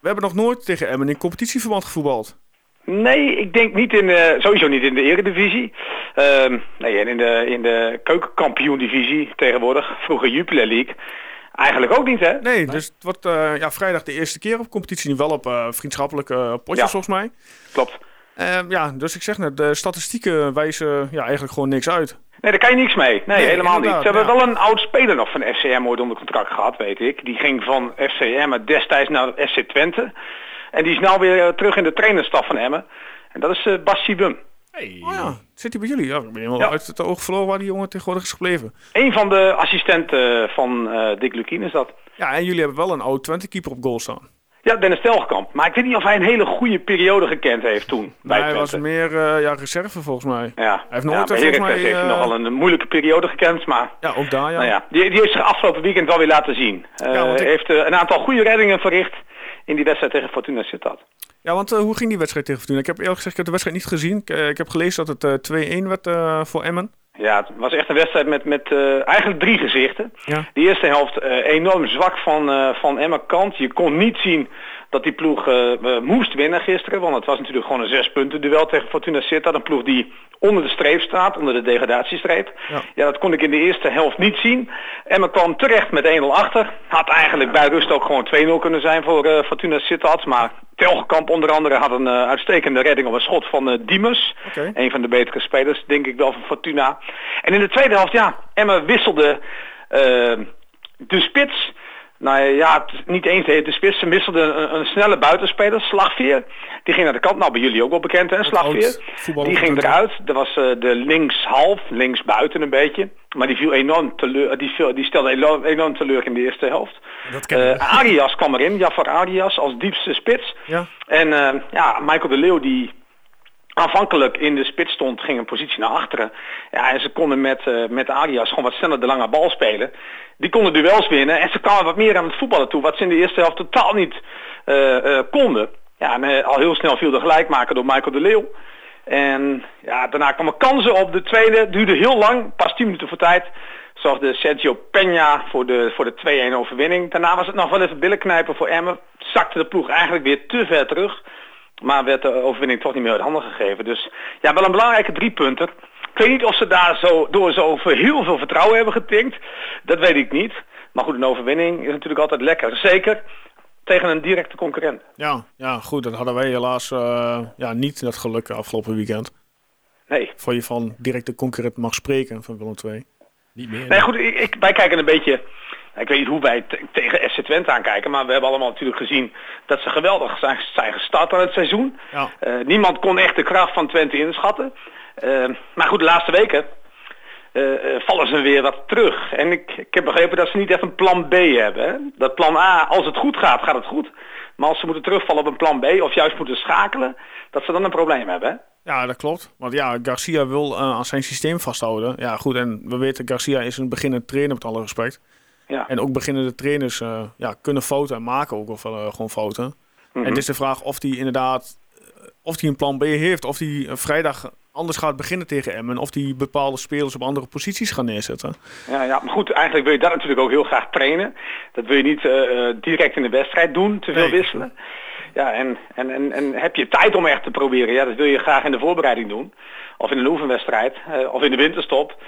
We hebben nog nooit tegen Emmen in competitieverband gevoetbald.
Nee, ik denk niet in de, sowieso niet in de eredivisie. Ehm, nee, en in de, in de keukenkampioen-divisie tegenwoordig, vroeger Jupiler League. Eigenlijk ook niet, hè?
Nee, dus het wordt eh, ja, vrijdag de eerste keer op competitie. Wel op eh, vriendschappelijke eh, potjes,
Ja.
volgens mij.
Klopt.
Ehm, ja, dus ik zeg net, de statistieken wijzen ja, eigenlijk gewoon niks uit.
Nee, daar kan je niks mee. Nee,
Nee,
helemaal niet. Ze hebben
ja.
wel een oud speler nog van FCM ooit onder contract gehad, weet ik. Die ging van FCM destijds naar FC Twente. En die is nou weer eh, terug in de trainerstaf van Emmen. En dat is eh Bas Sibum.
Hey.
Oh ja, zit hij bij jullie? Ja, ik ben helemaal
Ja.
uit het oog verloren waar die jongen tegenwoordig is gebleven.
Een van de assistenten van eh, Dick Lukien is dat.
Ja, en jullie hebben wel een oud Twente-keeper op goal staan.
Ja, Dennis Telgekamp. Maar ik weet niet of hij een hele goede periode gekend heeft toen. bij
Maar hij
Twente.
was meer eh, ja, reserve volgens mij.
Ja,
Hij heeft
ja,
nooit, eh, volgens mij,
heeft hij
eh,
nogal een moeilijke periode gekend, maar
Ja, ook daar ja.
nou ja, die, die heeft zich afgelopen weekend wel weer laten zien. Eh,
Ja, ik-
heeft eh, een aantal goede reddingen verricht in die wedstrijd tegen Fortuna Sittard.
Ja, want eh, hoe ging die wedstrijd tegen Fortuna? Ik heb eerlijk gezegd ik heb de wedstrijd niet gezien. Ik, eh, ik heb gelezen dat het eh 2-1 werd eh, voor Emmen.
Ja, het was echt een wedstrijd met, met eigenlijk drie gezichten.
Ja.
De eerste helft enorm zwak van, van Emma kant. Je kon niet zien dat die ploeg eh, eh, moest winnen gisteren. Want het was natuurlijk gewoon een zes punten duel tegen Fortuna Sittard. Een ploeg die onder de streep staat, onder de degradatiestreep.
Ja.
Ja, dat kon ik in de eerste helft niet zien. Emma kwam terecht met 1-0 achter. Had eigenlijk bij rust ook gewoon 2-0 kunnen zijn voor eh, Fortuna Sittard. Maar Telgekamp onder andere had een uitstekende redding op een schot van eh Diemers. Een van de betere spelers, denk ik wel, van Fortuna. En in de tweede helft, ja, Emma wisselde de spits Nou ja, het is niet eens de, de spits. Ze wisselden een, snelle buitenspeler, Slagveer. Die ging naar de kant. Nou, bij jullie ook wel bekend hè, Slagveer. Die ging eruit. Dat was eh, de linkshalf, linksbuiten een beetje. Maar die viel enorm teleur, die, viel, die stelde enorm, enorm teleur in de eerste helft.
Dat.
Eh, Arias kwam erin, Jafar Arias als diepste spits.
Ja.
En eh, ja, Michael de Leeuw die aanvankelijk in de spits stond, ging een positie naar achteren. Ja, en ze konden met, eh, met Arias gewoon wat sneller de lange bal spelen. Die konden duels winnen en ze kwamen wat meer aan het voetballen toe, wat ze in de eerste helft totaal niet eh, eh, konden. Ja, eh, al heel snel viel de gelijkmaker door Michael de Leeuw. En ja, daarna kwamen kansen op. De tweede duurde heel lang, pas 10 minuten voor tijd. Zorgde Sergio Peña voor de, voor de 2-1 overwinning. Daarna was het nog wel even billenknijpen voor Emmen. Zakte de ploeg eigenlijk weer te ver terug. Maar werd de overwinning toch niet meer uit handen gegeven. Dus ja, wel een belangrijke drie punten. Ik weet niet of ze daar zo, door zo over heel veel vertrouwen hebben getinkt. Dat weet ik niet. Maar goed, een overwinning is natuurlijk altijd lekker. Zeker tegen een directe concurrent.
Ja, ja, goed. Dat hadden wij helaas eh, ja, niet dat geluk afgelopen weekend.
Nee.
Voor je van directe concurrent mag spreken van Willem II.
Niet meer.
Nee, goed, ik, ik- wij kijken een beetje... Ik weet niet hoe wij te- tegen FC Twente aankijken, maar we hebben allemaal natuurlijk gezien dat ze geweldig zijn, zijn gestart aan het seizoen.
Ja.
Eh, niemand kon echt de kracht van Twente inschatten. Eh, maar goed, de laatste weken eh, eh, vallen ze weer wat terug. En ik, ik heb begrepen dat ze niet echt een plan B hebben. Hè? Dat plan A, als het goed gaat, gaat het goed. Maar als ze moeten terugvallen op een plan B of juist moeten schakelen, dat ze dan een probleem hebben. Hè?
Ja, dat klopt. Want ja, Garcia wil eh, aan zijn systeem vasthouden. Ja, goed. En we weten, Garcia is een beginnend trainer met alle respect.
Ja.
En ook beginnende trainers ja, kunnen fouten en maken ook of, gewoon fouten. En het is de vraag of hij inderdaad of hij een plan B heeft. Of hij vrijdag anders gaat beginnen tegen Emmen. Of hij bepaalde spelers op andere posities gaat neerzetten.
Ja, ja, maar goed, eigenlijk wil je dat natuurlijk ook heel graag trainen. Dat wil je niet eh, eh, direct in de wedstrijd doen, te veel
Nee.
wisselen. Ja, en, en, en, en heb je tijd om echt te proberen? Ja, dat wil je graag in de voorbereiding doen. Of in een oefenwedstrijd. eh, of in de winterstop.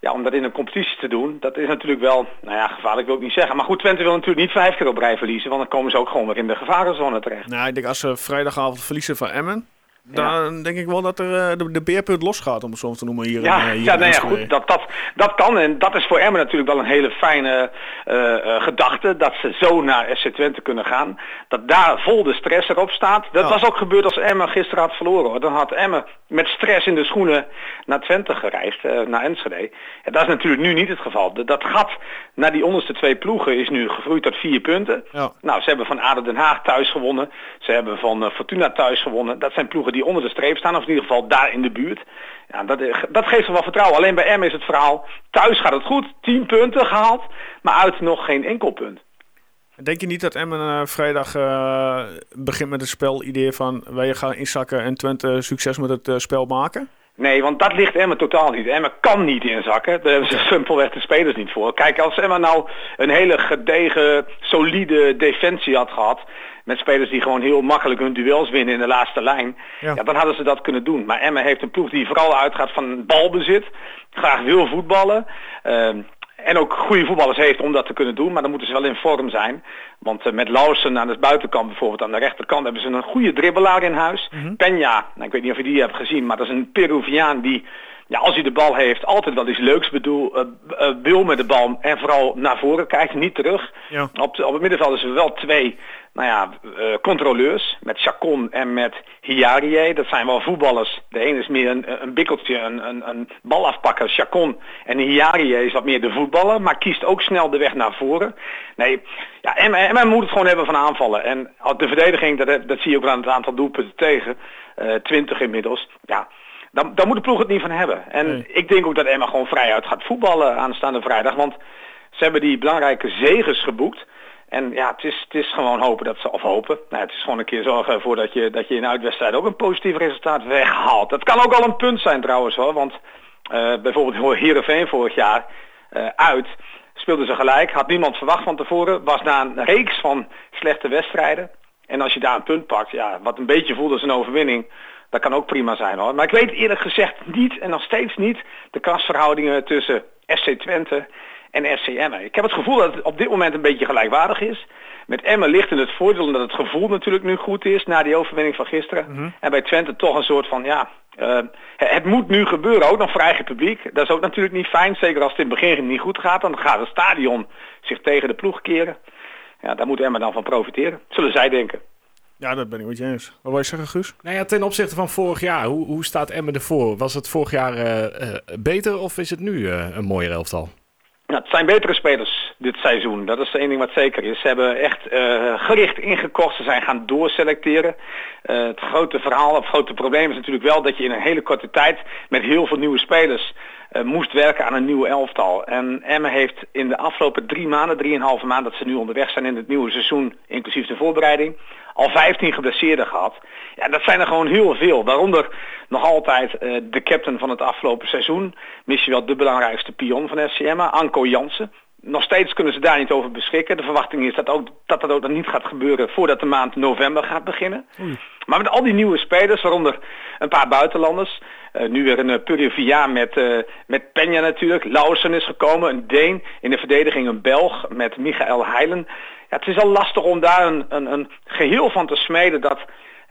Ja, om dat in een competitie te doen, dat is natuurlijk wel, nou ja, gevaarlijk wil ik niet zeggen. Maar goed, Twente wil natuurlijk niet vijf keer op rij verliezen, want dan komen ze ook gewoon weer in de gevarenzone terecht.
Nou, ik denk als ze vrijdagavond verliezen van Emmen. Dan denk ik wel dat er eh, de, de beerpunt losgaat, om het zo te noemen. Hier in,
Ja,
eh, hier
ja,
in
nou ja goed, dat, dat, dat kan en dat is voor Emmen natuurlijk wel een hele fijne eh, gedachte, dat ze zo naar SC Twente kunnen gaan. Dat daar vol de stress erop staat. Dat
Ja.
was ook gebeurd als Emmen gisteren had verloren. Hoor. Dan had Emmen met stress in de schoenen naar Twente gereisd, naar Enschede. En dat is natuurlijk nu niet het geval. De- Dat gat naar die onderste twee ploegen is nu gegroeid tot vier punten.
Ja.
Nou, ze hebben van ADO Den Haag thuis gewonnen. Ze hebben van Fortuna thuis gewonnen. Dat zijn ploegen die onder de streep staan, of in ieder geval daar in de buurt. Ja, dat, eh, dat geeft ze wel vertrouwen. Alleen bij M is het verhaal, thuis gaat het goed, 10 punten gehaald, maar uit nog geen enkel punt.
Denk je niet dat Emmen eh, vrijdag eh, begint met het spelidee van wij gaan inzakken en Twente succes met het eh, spel maken?
Nee, want dat ligt Emmen totaal niet. Emmen kan niet inzakken. Daar hebben ze simpelweg de spelers niet voor. Kijk, als Emmen nou een hele gedegen, solide defensie had gehad... met spelers die gewoon heel makkelijk hun duels winnen in de laatste lijn...
Ja.
Ja. dan hadden ze dat kunnen doen. Maar Emmen heeft een ploeg die vooral uitgaat van balbezit. Graag wil voetballen. ehm, en ook goede voetballers heeft om dat te kunnen doen. Maar dan moeten ze wel in vorm zijn. Want eh, met Lausen aan de buitenkant bijvoorbeeld aan de rechterkant hebben ze een goede dribbelaar in huis. Peña, nou, ik weet niet of je die hebt gezien, maar dat is een Peruviaan die, ja, als hij de bal heeft, altijd wel iets leuks bedoel, eh, eh, wil met de bal. En vooral naar voren kijkt, niet terug.
Ja.
Op, op het middenveld is er wel twee nou ja, eh, controleurs. Met Chacon en met Hiarie. Dat zijn wel voetballers. De ene is meer een, een bikkeltje, een, een, een balafpakker, Chacon. En Hiarie is wat meer de voetballer. Maar kiest ook snel de weg naar voren. Nee, ja, en, en men moet het gewoon hebben van aanvallen. En de verdediging, dat, dat zie je ook aan het aantal doelpunten tegen. eh 20 inmiddels. Ja, dan, dan moet de ploeg het niet van hebben. En
Nee.
ik denk ook dat Emma gewoon vrijuit gaat voetballen aanstaande vrijdag. Want ze hebben die belangrijke zeges geboekt. En ja, het is, het is gewoon hopen dat ze, of hopen, nou, het is gewoon een keer zorgen ervoor dat je, dat je in uitwedstrijd ook een positief resultaat weghaalt. Dat kan ook al een punt zijn trouwens hoor, want eh, bijvoorbeeld Heerenveen vorig jaar eh, uit speelden ze gelijk, had niemand verwacht van tevoren, was na een reeks van slechte wedstrijden. En als je daar een punt pakt, ja, wat een beetje voelt als een overwinning, dat kan ook prima zijn hoor. Maar ik weet eerlijk gezegd niet en nog steeds niet de krasverhoudingen tussen SC Twente en SC Emmen. Ik heb het gevoel dat het op dit moment een beetje gelijkwaardig is. Met Emmen ligt in het voordeel omdat het gevoel natuurlijk nu goed is na die overwinning van gisteren. En bij Twente toch een soort van ja, eh, het moet nu gebeuren, ook nog voor eigen publiek. Dat is ook natuurlijk niet fijn, zeker als het in het begin niet goed gaat. Dan gaat het stadion zich tegen de ploeg keren. Ja, daar moet Emma dan van profiteren. Zullen zij denken.
Ja, dat ben ik met je eens. Wat wil je zeggen, Guus?
Nou ja, ten opzichte van vorig jaar, hoe, hoe staat Emmen ervoor? Was het vorig jaar eh, eh, beter of is het nu eh, een mooier elftal?
Nou, het zijn betere spelers dit seizoen. Dat is één ding wat zeker is. Ze hebben echt eh, gericht ingekocht. Ze zijn gaan doorselecteren. Eh, het grote verhaal, het grote probleem is natuurlijk wel dat je in een hele korte tijd met heel veel nieuwe spelers moest werken aan een nieuw elftal. En Emmen heeft in de afgelopen drie maanden, drieënhalve maand dat ze nu onderweg zijn in het nieuwe seizoen, inclusief de voorbereiding, al 15 geblesseerden gehad. Ja, dat zijn er gewoon heel veel. Waaronder nog altijd eh, de captain van het afgelopen seizoen. Misschien wel de belangrijkste pion van SCM, Anko Jansen. Nog steeds kunnen ze daar niet over beschikken. De verwachting is dat ook, dat dat ook nog niet gaat gebeuren voordat de maand november gaat beginnen. Maar met al die nieuwe spelers, waaronder een paar buitenlanders. eh, nu weer een uh, Purivia met, eh met Peña natuurlijk. Lausen is gekomen, een Deen. In de verdediging een Belg met Michael Heilen. Ja, het is al lastig om daar een, een, een geheel van te smeden dat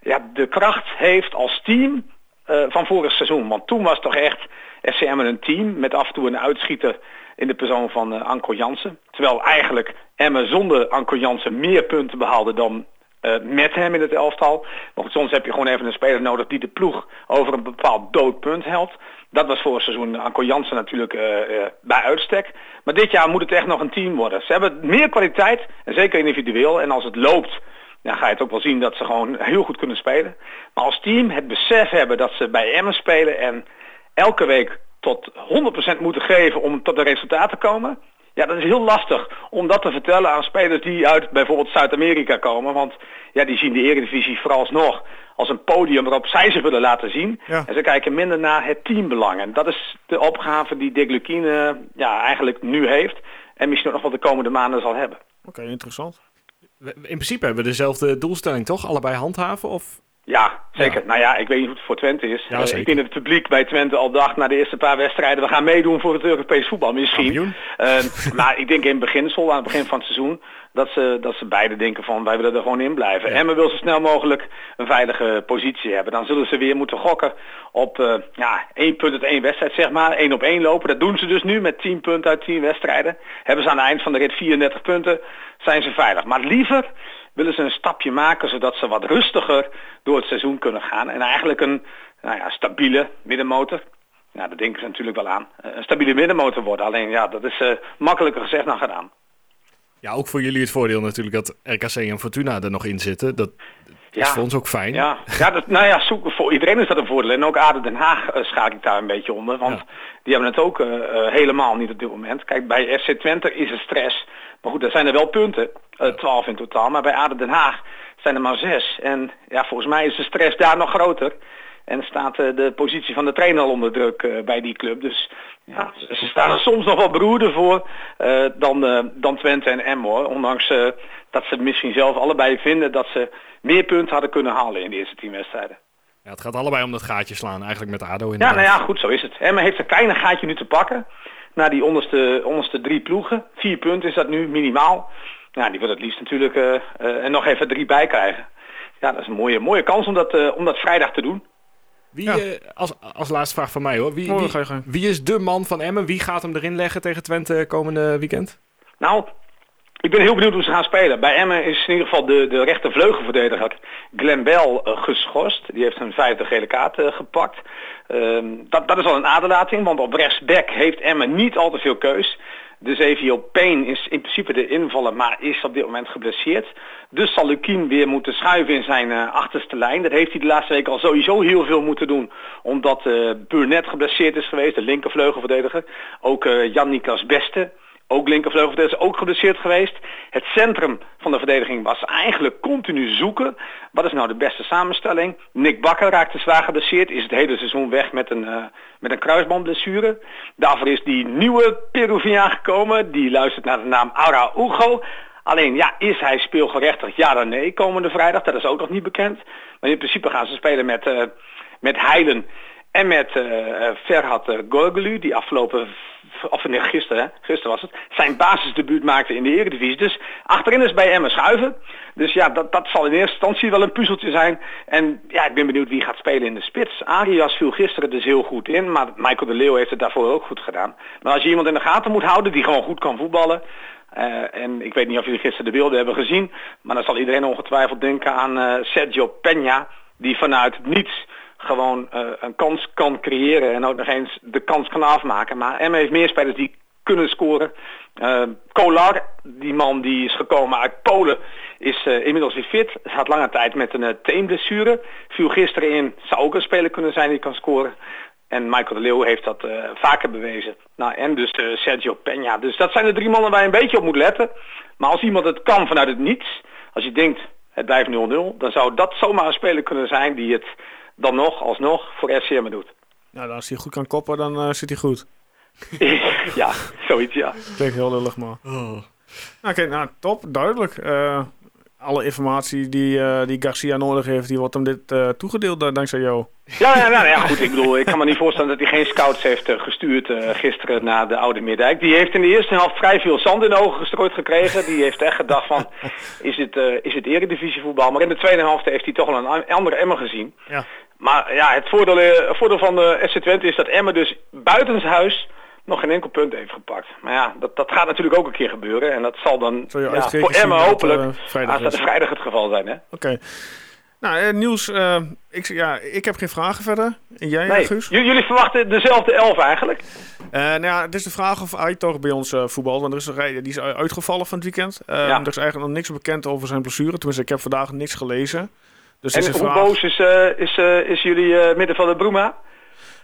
ja, de kracht heeft als team eh, van vorig seizoen. Want toen was toch echt FCM een team met af en toe een uitschieter in de persoon van eh, Anko Jansen. Terwijl eigenlijk Emmen zonder Anko Jansen meer punten behaalde dan eh, met hem in het elftal. Goed, soms heb je gewoon even een speler nodig die de ploeg over een bepaald doodpunt helpt. Dat was vorig seizoen Anko Jansen natuurlijk eh, bij uitstek. Maar dit jaar moet het echt nog een team worden. Ze hebben meer kwaliteit, en zeker individueel. En als het loopt, dan ga je het ook wel zien dat ze gewoon heel goed kunnen spelen. Maar als team het besef hebben dat ze bij Emmen spelen en elke week tot 100% moeten geven om tot de resultaten te komen. Ja, dat is heel lastig om dat te vertellen aan spelers die uit bijvoorbeeld Zuid-Amerika komen. Want ja, die zien de Eredivisie vooralsnog als een podium waarop zij zich willen laten zien.
Ja.
En ze kijken minder naar het teambelang. En dat is de opgave die Dick Lukien eh, ja, eigenlijk nu heeft. En misschien ook nog wel de komende maanden zal hebben.
Oké, interessant.
In principe hebben we dezelfde doelstelling, toch? Allebei handhaven? Of...
Ja, zeker. Nou ja, ik weet niet hoe het voor Twente is.
Ja,
ik denk dat het publiek bij Twente al dacht na de eerste paar wedstrijden... we gaan meedoen voor het Europees voetbal misschien.
Kampioen.
Eh, maar ik denk in beginsel, aan het begin van het seizoen... dat ze, dat ze beide denken van wij willen er gewoon in blijven.
Ja.
Emmen wil zo snel mogelijk een veilige positie hebben. Dan zullen ze weer moeten gokken op eh, ja, één punt uit één wedstrijd, zeg maar. één op één lopen. Dat doen ze dus nu met 10 punten uit 10 wedstrijden. Hebben ze aan het eind van de rit 34 punten, zijn ze veilig. Maar liever willen ze een stapje maken zodat ze wat rustiger door het seizoen kunnen gaan. En eigenlijk een nou ja, stabiele middenmotor. Nou, daar denken ze natuurlijk wel aan. Eh, Een stabiele middenmotor worden. Alleen ja, dat is eh, makkelijker gezegd dan gedaan.
Ja, ook voor jullie het voordeel natuurlijk dat RKC en Fortuna er nog in zitten. Dat is
Ja.
voor ons ook fijn.
Ja, ja dat, nou ja, zoek, voor iedereen is dat een voordeel. En ook ADO Den Haag eh, schakel ik daar een beetje onder. Want
Ja.
die hebben het ook helemaal niet op dit moment. Kijk, bij FC Twente is er stress. Maar goed, er zijn er wel punten. Eh 12 in totaal. Maar bij ADO Den Haag zijn er maar zes. En ja, volgens mij is de stress daar nog groter. En staat eh, de positie van de trainer al onder druk eh, bij die club. Dus ja, ze ze staan er soms nog wel beroerder voor dan, dan Twente en Emmen hoor. Ondanks dat ze misschien zelf allebei vinden dat ze meer punten hadden kunnen halen in de eerste tien wedstrijden.
Ja, het gaat allebei om dat gaatje slaan, eigenlijk met ADO
Ja,
inderdaad.
nou ja, goed, zo is het. Emmen heeft een kleine gaatje nu te pakken. Naar die onderste, onderste drie ploegen. Vier punten is dat nu minimaal. Ja, die wil het liefst natuurlijk eh, eh, en nog even drie bij krijgen. Ja, dat is een mooie, mooie kans om dat, eh, om dat vrijdag te doen.
Wie,
Ja.
eh, als, als laatste vraag van mij hoor. Wie, wie, wie is de man van Emmen? Wie gaat hem erin leggen tegen Twente komende weekend?
Nou, ik ben heel benieuwd hoe ze gaan spelen. Bij Emmen is in ieder geval de, de rechter vleugelverdediger Glenn Bell eh, geschorst. Die heeft een vijfde gele kaart eh, gepakt. Ehm, dat, dat is al een aderlating, want op rechtsback heeft Emmen niet al te veel keus. Dus Evio Payne is in principe de invaller, maar is op dit moment geblesseerd. Dus zal Lukien weer moeten schuiven in zijn eh, achterste lijn. Dat heeft hij de laatste week al sowieso heel veel moeten doen. Omdat eh Burnett geblesseerd is geweest, de linkervleugelverdediger. Ook eh Jan Niklas Beste, ook linkervleugelverdediger, is ook geblesseerd geweest. Het centrum van de verdediging was eigenlijk continu zoeken. Wat is nou de beste samenstelling? Nick Bakker raakte zwaar geblesseerd, is het hele seizoen weg met een, eh, met een kruisbandblessure. Daarvoor is die nieuwe Peruviaan gekomen, die luistert naar de naam Aura Ugo. Alleen ja, is hij speelgerechtigd? Ja dan nee, komende vrijdag, dat is ook nog niet bekend. Maar in principe gaan ze spelen met, eh met Heilen en met eh Ferhat Gorgelu, die afgelopen of nee, gisteren, hè, gisteren was het, zijn basisdebuut maakte in de Eredivisie. Dus achterin is bij Emmen schuiven. Dus ja, dat, dat zal in eerste instantie wel een puzzeltje zijn. En ja, ik ben benieuwd wie gaat spelen in de spits. Arias viel gisteren dus heel goed in, maar Michael de Leeuw heeft het daarvoor ook goed gedaan. Maar als je iemand in de gaten moet houden die gewoon goed kan voetballen, eh, en ik weet niet of jullie gisteren de beelden hebben gezien, maar dan zal iedereen ongetwijfeld denken aan eh, Sergio Peña, die vanuit niets gewoon eh, een kans kan creëren en ook nog eens de kans kan afmaken. Maar Emma heeft meer spelers die kunnen scoren. Eh Kolar, die man die is gekomen uit Polen, is eh, inmiddels weer fit. Had lange tijd met een uh, teenblessure. Viel gisteren in, zou ook een speler kunnen zijn die kan scoren. En Michael de Leeuw heeft dat vaker bewezen. Nou, en dus Sergio Peña. Dus dat zijn de drie mannen waar je een beetje op moet letten. Maar als iemand het kan vanuit het niets, als je denkt het blijft 0-0, dan zou dat zomaar een speler kunnen zijn die het dan nog, alsnog, voor FCM doet.
Nou, als hij goed kan koppen, dan eh, zit hij goed.
ja, zoiets ja.
Klinkt heel lullig, maar... Nou, Oké, nou, top. Duidelijk. Eh, alle informatie die, eh, die Garcia nodig heeft, die wordt hem dit eh, toegedeeld dankzij jou.
Ja, ja, nou, ja, goed. Ik bedoel, ik kan me niet voorstellen dat hij geen scouts heeft gestuurd eh, gisteren naar de Oude Middijk. Die heeft in de eerste helft vrij veel zand in de ogen gestrooid gekregen. Die heeft echt gedacht van, is het, eh is het eredivisievoetbal? Maar in de tweede helft heeft hij toch wel een andere Emmer gezien.
Ja.
Maar ja, het voordeel, eh, voordeel van de FC Twente is dat Emmer dus buitenshuis nog geen enkel punt heeft gepakt. Maar ja, dat, dat gaat natuurlijk ook een keer gebeuren. En dat zal dan ja, voor
dat,
hopelijk
eh, vrijdag
aanstaande
is.
vrijdag het geval zijn. Hè?
Oké. Nou, eh, eh, ik, ja, ik heb geen vragen verder. En jij,
Nee,
Guus?
j- jullie verwachten dezelfde elf eigenlijk?
Eh, nou ja, het is de vraag of Aitor bij ons eh voetbalt. Want er is een rij- die is uitgevallen van het weekend. Eh,
Ja.
Er is eigenlijk nog niks bekend over zijn blessure. Tenminste, ik heb vandaag niks gelezen. Dus
En
is
hoe
vraag.
boos is, eh, is, eh, is jullie eh middenvelder Bruma?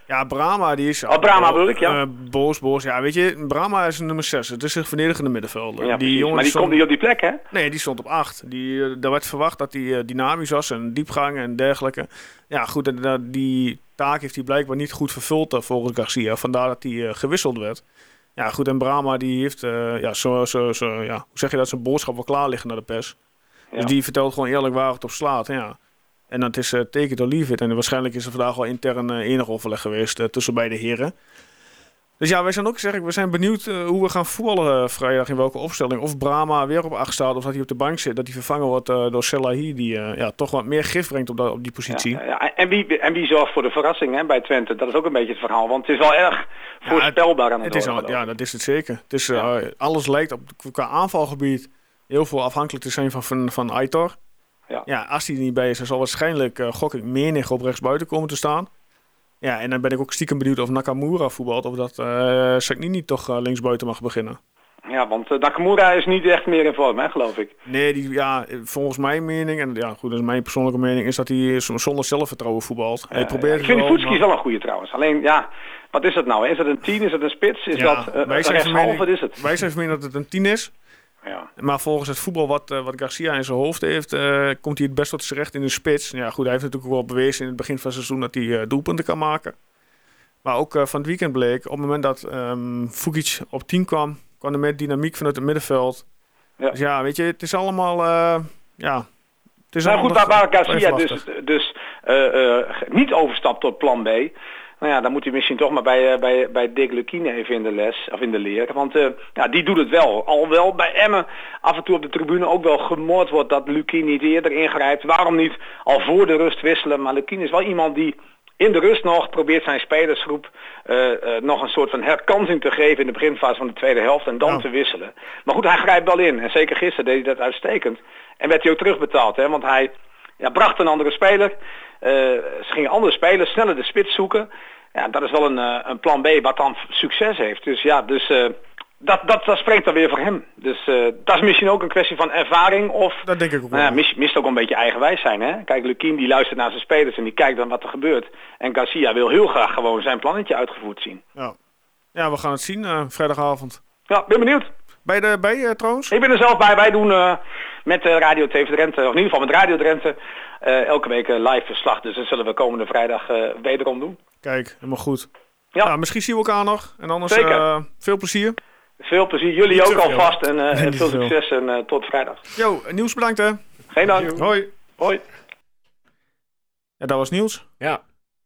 Ja, Brahma die is...
Oh, Brahma bedoel ik, ja.
eh, boos, boos. Ja, weet je, Brahma is een nummer 6. Het is een verdedigende middenvelder.
Ja, precies.
jongen
maar die
stond-
komt niet op die plek, hè?
Nee, die stond op 8. Die, daar werd verwacht dat hij dynamisch was en diepgang en dergelijke. Ja, goed, en, die taak heeft hij blijkbaar niet goed vervuld volgens Garcia. Vandaar dat hij gewisseld werd. Ja, goed, en Brahma die heeft, ja, zo, zo, zo, ja, hoe zeg je dat, zijn boodschap wel klaar liggen naar de pers.
Ja.
Dus die vertelt gewoon eerlijk waar het op slaat. Ja. En dat is uh, take it or leave it. En waarschijnlijk is er vandaag wel intern eh, enig overleg geweest eh, tussen beide heren. Dus ja, wij zijn ook zeg ik, we zijn benieuwd hoe we gaan voetballen vrijdag in welke opstelling. Of Brahma weer op 8 staat of dat hij op de bank zit. Dat hij vervangen wordt door Selahi die ja, toch wat meer gif brengt op, dat, op die positie.
Ja, ja. En, wie, en wie zorgt voor de verrassing hè, bij Twente? Dat is ook een beetje het verhaal. Want het is wel erg voorspelbaar aan het,
het is al, Ja, dat is het zeker. Het is. Alles lijkt op, qua aanvalgebied heel veel afhankelijk te zijn van, van, van Aitor.
Ja.
ja, als hij er niet bij is, dan zal waarschijnlijk uh, gok ik Menig op rechtsbuiten komen te staan. Ja, en dan ben ik ook stiekem benieuwd of Nakamura voetbalt. Of dat uh, Sagnini toch uh, linksbuiten mag beginnen.
Ja, want uh, Nakamura is niet echt meer in vorm, hè, geloof ik.
Nee, die, ja, volgens mijn mening, en ja, goed, dat is mijn persoonlijke mening, is dat hij zonder zelfvertrouwen voetbalt. hij probeert
ik vind
wel,
Voetski
maar...
wel een goede trouwens. Alleen, ja, wat is het nou? Is het een 10? Is het een spits? Is
ja,
dat uh,
wij zijn?
Wat is het?
Wij zijn van mening dat het een 10 is.
Ja.
Maar volgens het voetbal wat, uh, wat Garcia in zijn hoofd heeft, uh, komt hij het best tot zijn recht in de spits. Ja, goed, hij heeft natuurlijk ook wel bewezen in het begin van het seizoen dat hij uh, doelpunten kan maken. Maar ook uh, van het weekend bleek, op het moment dat um, Fukic op 10 kwam, kwam er met dynamiek vanuit het middenveld. Ja. Dus ja, weet je, het is allemaal, ja... Het is
nou goed, waar, Garcia dus, dus niet overstapt tot plan B... Nou ja, dan moet hij misschien toch maar bij, uh, bij, bij Dick Lukine even in de les, of in de leer. Want uh, ja, die doet het wel. Alhoewel bij Emmen af en toe op de tribune ook wel gemoord wordt dat Lukine niet eerder ingrijpt. Waarom niet al voor de rust wisselen? Maar Lukine is wel iemand die in de rust nog probeert zijn spelersgroep uh, nog een soort van herkansing te geven in de beginfase van de tweede helft en dan ja. te wisselen. Maar goed, hij grijpt wel in. En zeker gisteren deed hij dat uitstekend. En werd hij ook terugbetaald, hè? want hij ja, bracht een andere speler. Uh, ze gingen andere spelers sneller de spits zoeken. Ja, dat is wel een, uh, een plan B wat dan succes heeft. Dus ja, dus, uh, dat, dat, dat spreekt dan weer voor hem. Dus uh, dat is misschien ook een kwestie van ervaring. Of
dat denk ik ook
nou ja, mist, mist ook een beetje eigenwijs zijn. Hè? Kijk, Lukien die luistert naar zijn spelers en die kijkt dan wat er gebeurt. En Garcia wil heel graag gewoon zijn plannetje uitgevoerd zien.
Ja, ja we gaan het zien uh, vrijdagavond.
Ja, ben benieuwd.
Ben je erbij uh, trouwens?
Ik ben er zelf bij. Wij doen met Radio TV Drenthe, of in ieder geval met Radio Drenthe, elke week een live verslag. Dus dat zullen we komende vrijdag uh, wederom doen.
Kijk, helemaal goed.
Ja.
Nou, misschien zien we elkaar nog. En anders
Zeker.
Uh, veel plezier.
Veel plezier. Jullie
Niet
ook alvast. En, uh, veel succes en uh, tot vrijdag.
Jo, Niels bedankt hè.
Geen dank.
Hoi.
Hoi.
Ja, dat was Niels.
Ja.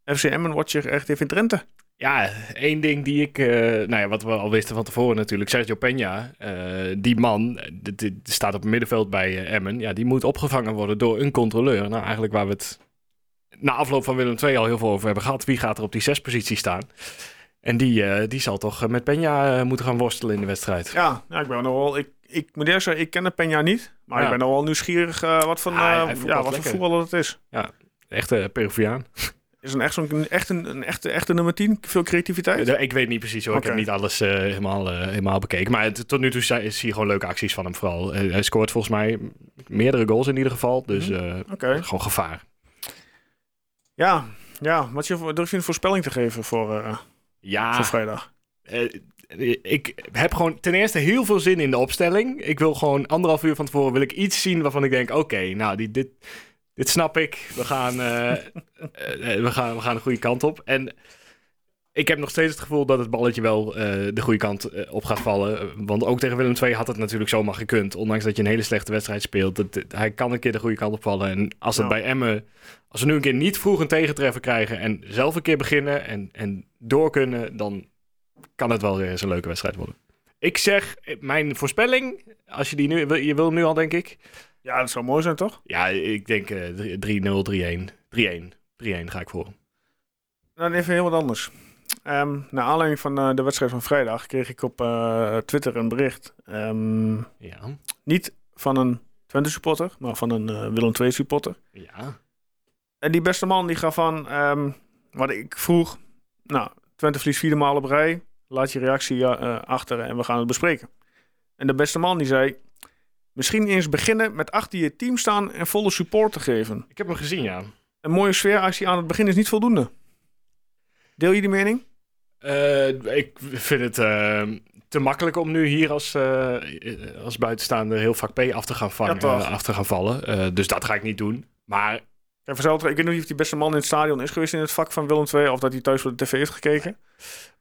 FC Emmen Watcher echt even in Drenthe.
Ja, één ding die ik, eh, nou ja, wat we al wisten van tevoren natuurlijk, Sergio Peña, eh, die man, eh, die, staat op het middenveld bij Emmen, ja, die moet opgevangen worden door een controleur. Nou, eigenlijk waar we het na afloop van Willem II al heel veel over hebben gehad, wie gaat er op die zespositie staan? En die, die zal toch met Peña moeten gaan worstelen in de wedstrijd.
Ja, ja ik ben nog wel. Ik, ik moet eerst zeggen, ik ken de Peña niet. Maar
Ja.
ik ben wel nieuwsgierig wat voor,
Ja,
ja, wat voor voetballer het is.
Echte Peruviaan.
Is een echt zo'n echt een, een echte, echte nummer 10? Veel creativiteit?
Ja, Ik weet niet precies hoor. Ik heb niet alles eh, helemaal, eh, helemaal bekeken. Maar het- tot nu toe zi- zie je gewoon leuke acties van hem vooral. Eh, hij scoort volgens mij meerdere goals in ieder geval. Dus
Mhm. Oké.
gewoon gevaar.
Ja, ja. Wat je, durf je een voorspelling te geven voor,
Ja,
voor vrijdag?
ik heb gewoon ten eerste heel veel zin in de opstelling. Ik wil gewoon anderhalf uur van tevoren wil ik iets zien waarvan ik denk... Oké, nou die, dit, dit snap ik. We gaan, eh, eh, eh, we, gaan, we gaan de goede kant op. En ik heb nog steeds het gevoel dat het balletje wel de goede kant op gaat vallen. Want ook tegen Willem II had het natuurlijk zomaar gekund. Ondanks dat je een hele slechte wedstrijd speelt. Dat, dat- hij kan een keer de goede kant opvallen. En als het
Ja.
bij Emmen... Als we nu een keer niet vroeg een tegentreffer krijgen... en zelf een keer beginnen en, en door kunnen... dan kan het wel weer eens een leuke wedstrijd worden. Ik zeg, mijn voorspelling... Als je die nu... Je wil hem nu al, denk ik.
Ja, dat zou mooi zijn, toch?
Ja, ik denk eh, 3-0, 3-1. 3-1. 3-1 ga ik voor.
Dan even heel wat anders. Ehm naar aanleiding van eh, de wedstrijd van vrijdag kreeg ik op eh, Twitter een bericht. Ehm,
Ja.
niet van een Twente supporter, maar van een eh, Willem II supporter.
Ja.
En die beste man die gaf aan, ehm, wat ik vroeg, nou, Twente verliest vierde maal op rij. Laat je reactie achter en we gaan het bespreken. En de beste man die zei, misschien eens beginnen met achter je team staan en volle support te geven.
Ik heb hem gezien, ja.
Een mooie sfeeractie aan het begin is niet voldoende. Deel je die mening?
Eh, ik vind het eh, te makkelijk om nu hier als, eh, als buitenstaander heel vak P af te gaan, vangen,
Ja,
af te gaan vallen. Dus dat ga ik niet doen. Maar
ik weet niet of die beste man in het stadion is geweest in het vak van Willem II... of dat hij thuis voor de tv heeft gekeken.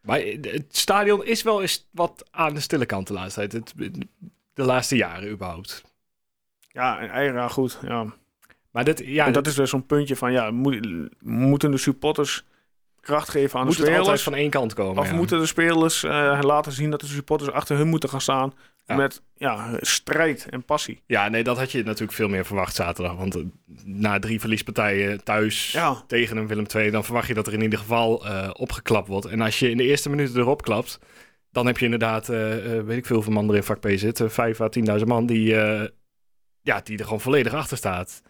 Maar het stadion is wel eens wat aan de stille kant de laatste tijd. Het, de laatste jaren überhaupt.
Ja, en ja, goed. Ja.
Maar dit, ja,
en dat
dit
is dus zo'n puntje van, ja, moet- moeten de supporters kracht geven aan
moet
de
het altijd
spelers?
van één kant komen.
Of
ja.
moeten de spelers eh, laten zien dat de supporters achter hun moeten gaan staan
Ja.
met ja, strijd en passie?
Ja, nee, dat had je natuurlijk veel meer verwacht zaterdag. Want eh, na drie verliespartijen thuis
Ja,
tegen een Willem II... dan verwacht je dat er in ieder geval eh, opgeklapt wordt. En als je in de eerste minuten erop klapt... dan heb je inderdaad, eh, eh, weet ik veel hoeveel man er in vak P zit... eh, vijf à 10.000 man die, eh, ja, die er gewoon volledig achter staat.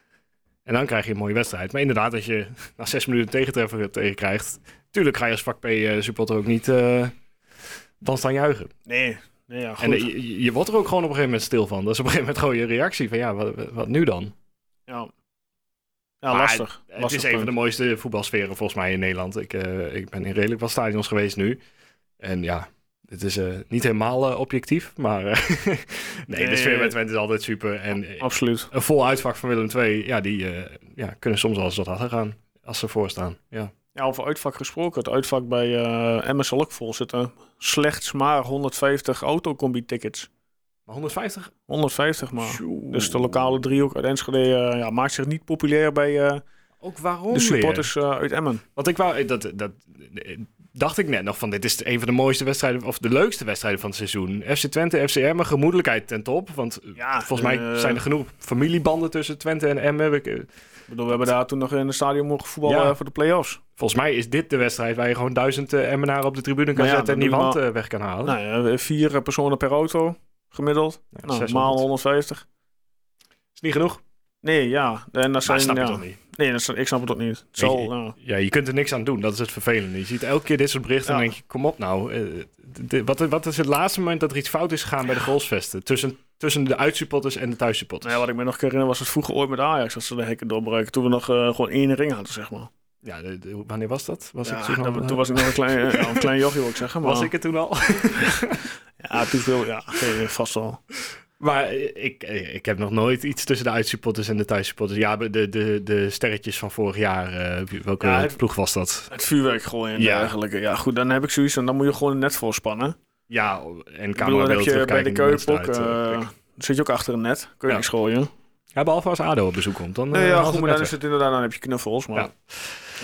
En dan krijg je een mooie wedstrijd. Maar inderdaad, als je na zes minuten tegentreffer tegen krijgt... tuurlijk ga je als vak P supporter ook niet dan staan juichen.
nee. nee ja, goed.
En je, je wordt er ook gewoon op een gegeven moment stil van. Dat is op een gegeven moment gewoon je reactie van ja, wat, wat nu dan?
ja. ja,
Maar
lastig.
Het
lastig
is een van de mooiste voetbalsferen volgens mij in Nederland. Ik, ik ben in redelijk wat stadions geweest nu. En ja, het is eh, niet helemaal eh, objectief. Maar eh, nee, de sfeer bij Twente is altijd super. En
Absoluut.
een vol uitvak van Willem II, ja, die ja, kunnen soms wel eens wat harder gaan. Als ze voorstaan. Ja.
Ja, over uitvak gesproken. Het uitvak bij MS zal ook vol zitten. Slechts maar 150 autocombi-tickets.
Maar 150?
150 maar. Dus de lokale driehoek uit Enschede ja, maakt zich niet populair bij
Ook waarom
de supporters uit Emmen.
Want ik wou, dat, dat dacht ik net nog van, dit is een van de mooiste wedstrijden, of de leukste wedstrijden van het seizoen. FC Twente, FC Emmen, gemoedelijkheid ten top. Want eh,
Ja,
volgens mij
eh,
zijn er genoeg familiebanden tussen Twente en Emmen. We- eh,
Ik bedoel, we hebben daar toen nog in het stadion mogen voetballen
Ja.
voor de play-offs.
Volgens mij is dit de wedstrijd waar je gewoon duizend eh, Emmenaren op de tribune kan
ja,
zetten en eh, weg kan halen.
Nou ja, vier personen per auto gemiddeld.
Ja,
nou,
600.
maal 150.
Is niet genoeg?
Nee, ja. En dat
Maar
zijn,
snap je
ja.
toch niet?
Nee, dat is- ik snap het ook niet. Het zal,
je,
nou,
Ja, je kunt er niks aan doen. Dat is het vervelende. Je ziet elke keer dit soort berichten en denk je, kom op nou. eh, wat, wat is het laatste moment dat er iets fout is gegaan bij de goalsvesten? Tussen, tussen de uitsupporters en de thuissupporters.
nou ja, wat ik me nog kan herinneren was het vroeger ooit met Ajax. Dat ze de hekken doorbreken. Toen we nog eh, gewoon één ring hadden, zeg maar.
Ja, de- de- wanneer was dat? Was,
Ja,
ik toen,
dat-
al,
toen was ik nog een klein, eh, ja, een klein jochie, wil ik zeggen. Maar,
was ik het toen al?
Ja, toen veel, ja, vast wel.
Maar ik, ik heb nog nooit iets tussen de uitsupporters en de thuissupporters. Ja, de, de, de sterretjes van vorig jaar. eh, welke
Ja, het-
ploeg was dat?
Het vuurwerk gooien en
Ja.
dergelijke. Ja, goed, dan heb ik zoiets. En dan moet je gewoon net voor spannen.
Ja, en
bedoel, dan heb je bij de eh, dan zit je ook achter een net. Kun je
Ja.
niks gooien.
ja, behalve als ADO op bezoek komt. Dan,
Nee, ja, goed, maar dan is het inderdaad... Dan heb je knuffels, maar...
Ja.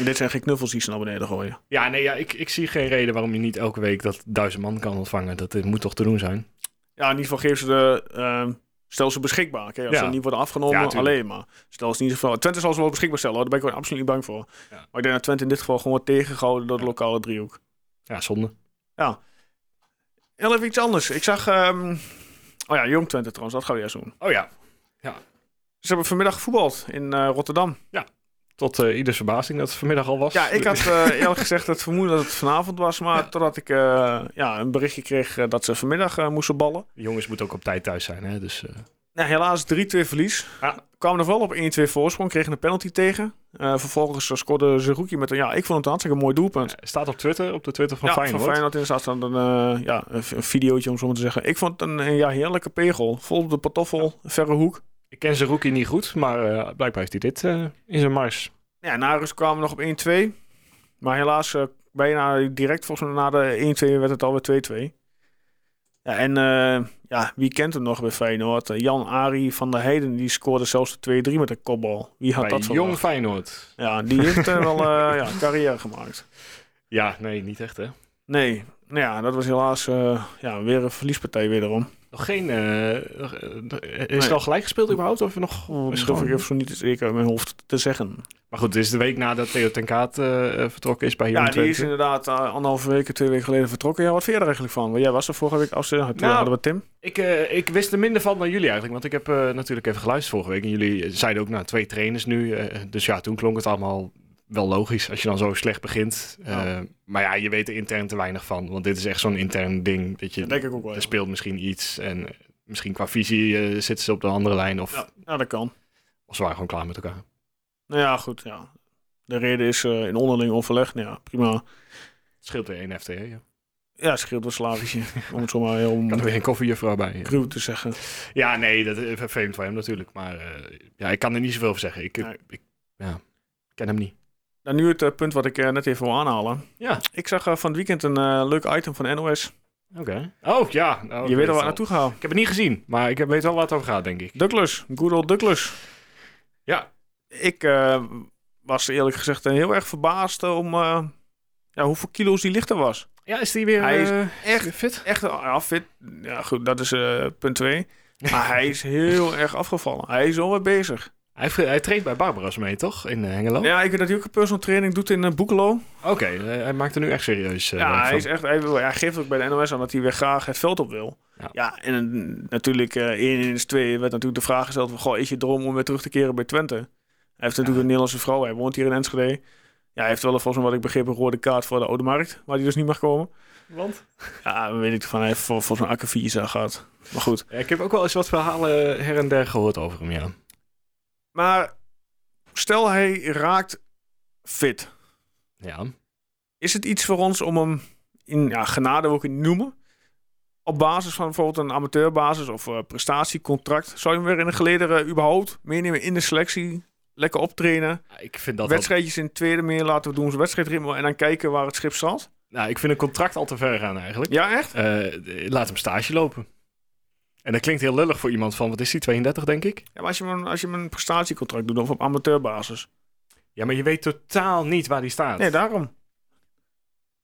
Dit zijn geen knuffels die ze naar beneden gooien.
Ja, nee, ja, ik, ik zie geen reden waarom je niet elke week dat duizend man kan ontvangen. Dat moet toch te doen zijn?
Ja, in ieder geval geven ze de... ehm, stel ze beschikbaar. Oké, als
Ja.
ze niet worden afgenomen,
Ja,
alleen maar. Stel ze niet zoveel... Twente zal ze wel beschikbaar stellen, hoor. daar ben ik wel absoluut niet bang voor.
Ja.
Maar ik denk dat Twente in dit geval gewoon wordt tegengehouden door de lokale driehoek.
Ja, zonde.
Heel even iets anders. Ik zag... ehm, oh ja, Jong Twente trouwens, dat gaan we eerst doen.
Oh ja,
Ze hebben vanmiddag gevoetbald in eh, Rotterdam.
Tot eh, ieders verbazing dat het vanmiddag al was.
Ja, ik had eh, eerlijk gezegd het vermoeden dat het vanavond was. Maar totdat ik eh, ja, een berichtje kreeg dat ze vanmiddag moesten ballen.
De jongens moeten ook op tijd thuis zijn, hè? Dus
Nou, helaas 3-2 verlies.
Ja.
Kwamen nog wel op 1-2 voorsprong, kregen een penalty tegen. Vervolgens scoorde Zerouki met een, ja, ik vond het een hartstikke mooi doelpunt.
staat op Twitter, op de Twitter van
ja,
Feyenoord.
van Feyenoord inderdaad staat een, ja, een, videootje om zo maar te zeggen. Ik vond het een, een ja, heerlijke pegel. Vol op de patoffel, verre hoek.
Ik ken zijn rookie niet goed, maar eh, blijkbaar heeft hij dit eh, in zijn mars.
Ja, na rust kwamen we nog op 1-2. Maar helaas, eh, bijna direct volgens mij na de 1-2 werd het alweer 2-2. Ja, en ja, wie kent hem nog bij Feyenoord? Jan Ari van der Heijden, die scoorde zelfs de 2-3 met een kopbal. Wie had
Bij
dat
Jong? Feyenoord.
Ja, die heeft wel ja, carrière gemaakt.
Ja, nee, niet echt hè.
Nee, nou ja, dat was helaas ja, weer een verliespartij wederom.
Nog geen... eh, eh, is het al gelijk gespeeld überhaupt? Of nog...
Dat
is
ik even zo niet zeker uit mijn hoofd te zeggen.
Maar goed, het is de week nadat Theo ten Kaat eh, vertrokken is bij
Ja, die is inderdaad eh, anderhalve week, twee weken geleden vertrokken. Ja, wat vind je er eigenlijk van? Want jij was er vorige week als
Nou,
hadden we Tim.
Ik, ik wist er minder van dan jullie eigenlijk. Want ik heb natuurlijk even geluisterd vorige week. En jullie zeiden ook, nou, twee trainers nu. dus ja, toen klonk het allemaal wel logisch. Als je dan zo slecht begint. Eh. Maar ja, je weet er intern te weinig van. Want dit is echt zo'n intern ding. Dat je,
Dat denk ik ook wel.
er speelt misschien iets. En eh, misschien qua visie eh, zitten ze op de andere lijn. Of,
Ja, ja, dat kan.
of ze waren gewoon klaar met elkaar.
Nou ja, goed. Ja. De reden is in onderling overleg. Nou ja, prima.
Het scheelt weer één FTE. Ja.
Ja, scheelt wel slavische. om het zo maar heel
Kan er weer een koffiejuffrouw bij. Ja.
cruw te zeggen.
Ja, nee, dat is vervelend voor hem natuurlijk. Maar ja, ik kan er niet zoveel over zeggen. Ik,
Nee.
ik ja, ik ken hem niet.
Nu het eh, punt wat ik eh, net even wil aanhalen.
Ja,
Ik zag eh, van het weekend een leuk item van NOS.
oké. Oh, ja. Nou,
je weet al waar naartoe gaan.
Ik heb het niet gezien, maar ik weet wel waar het over gaat, denk ik.
Douglas. Good old Douglas.
Ja.
Ik was eerlijk gezegd heel erg verbaasd om ja, hoeveel kilo's die lichter was.
Ja, is die weer
Hij is echt
weer fit?
Echt ja, fit. Ja, goed, dat is punt 2. Maar hij is heel erg afgevallen. Hij is alweer bezig.
Hij, hij traint bij Barbaras mee, toch? In eh, Hengelo?
Ja, ik weet dat hij ook een personal training doet in uh, Boekelo.
Oké, eh, hij maakt er nu echt serieus eh,
ja, hij, is echt, hij, wil, hij geeft ook bij de NOS aan dat hij weer graag het veld op wil.
Ja.
Ja, en eh, natuurlijk eh 1 is 2 werd natuurlijk de vraag gesteld van, goh, is je droom om weer terug te keren bij Twente? Hij heeft natuurlijk een Nederlandse vrouw, hij woont hier in Enschede. Ja, hij heeft wel volgens mij wat ik begreep een rode kaart voor de Oude Markt, waar hij dus niet mag komen.
Want?
Ja, weet ik van, hij heeft vol- volgens mij akkefietje gehad. Maar goed.
Ja, ik heb ook wel eens wat verhalen her en der gehoord over hem, ja.
Maar stel hij raakt fit.
Ja.
Is het iets voor ons om hem in ja, genade wil ik het noemen? Op basis van bijvoorbeeld een amateurbasis of eh, prestatiecontract. Zou je hem weer in de gelederen überhaupt meenemen in de selectie? Lekker optrainen.
Ik vind dat
Wedstrijdjes in het tweede meer laten we doen. Zijn wedstrijdritme en dan kijken waar het schip staat.
nou, ik vind een contract al te ver gaan eigenlijk.
Ja, echt?
Eh, laat hem stage lopen. En dat klinkt heel lullig voor iemand van, wat is die, 32 denk ik?
Ja, maar als je, hem, als je hem een prestatiecontract doet of op amateurbasis.
Ja, maar je weet totaal niet waar die staat.
Nee, daarom.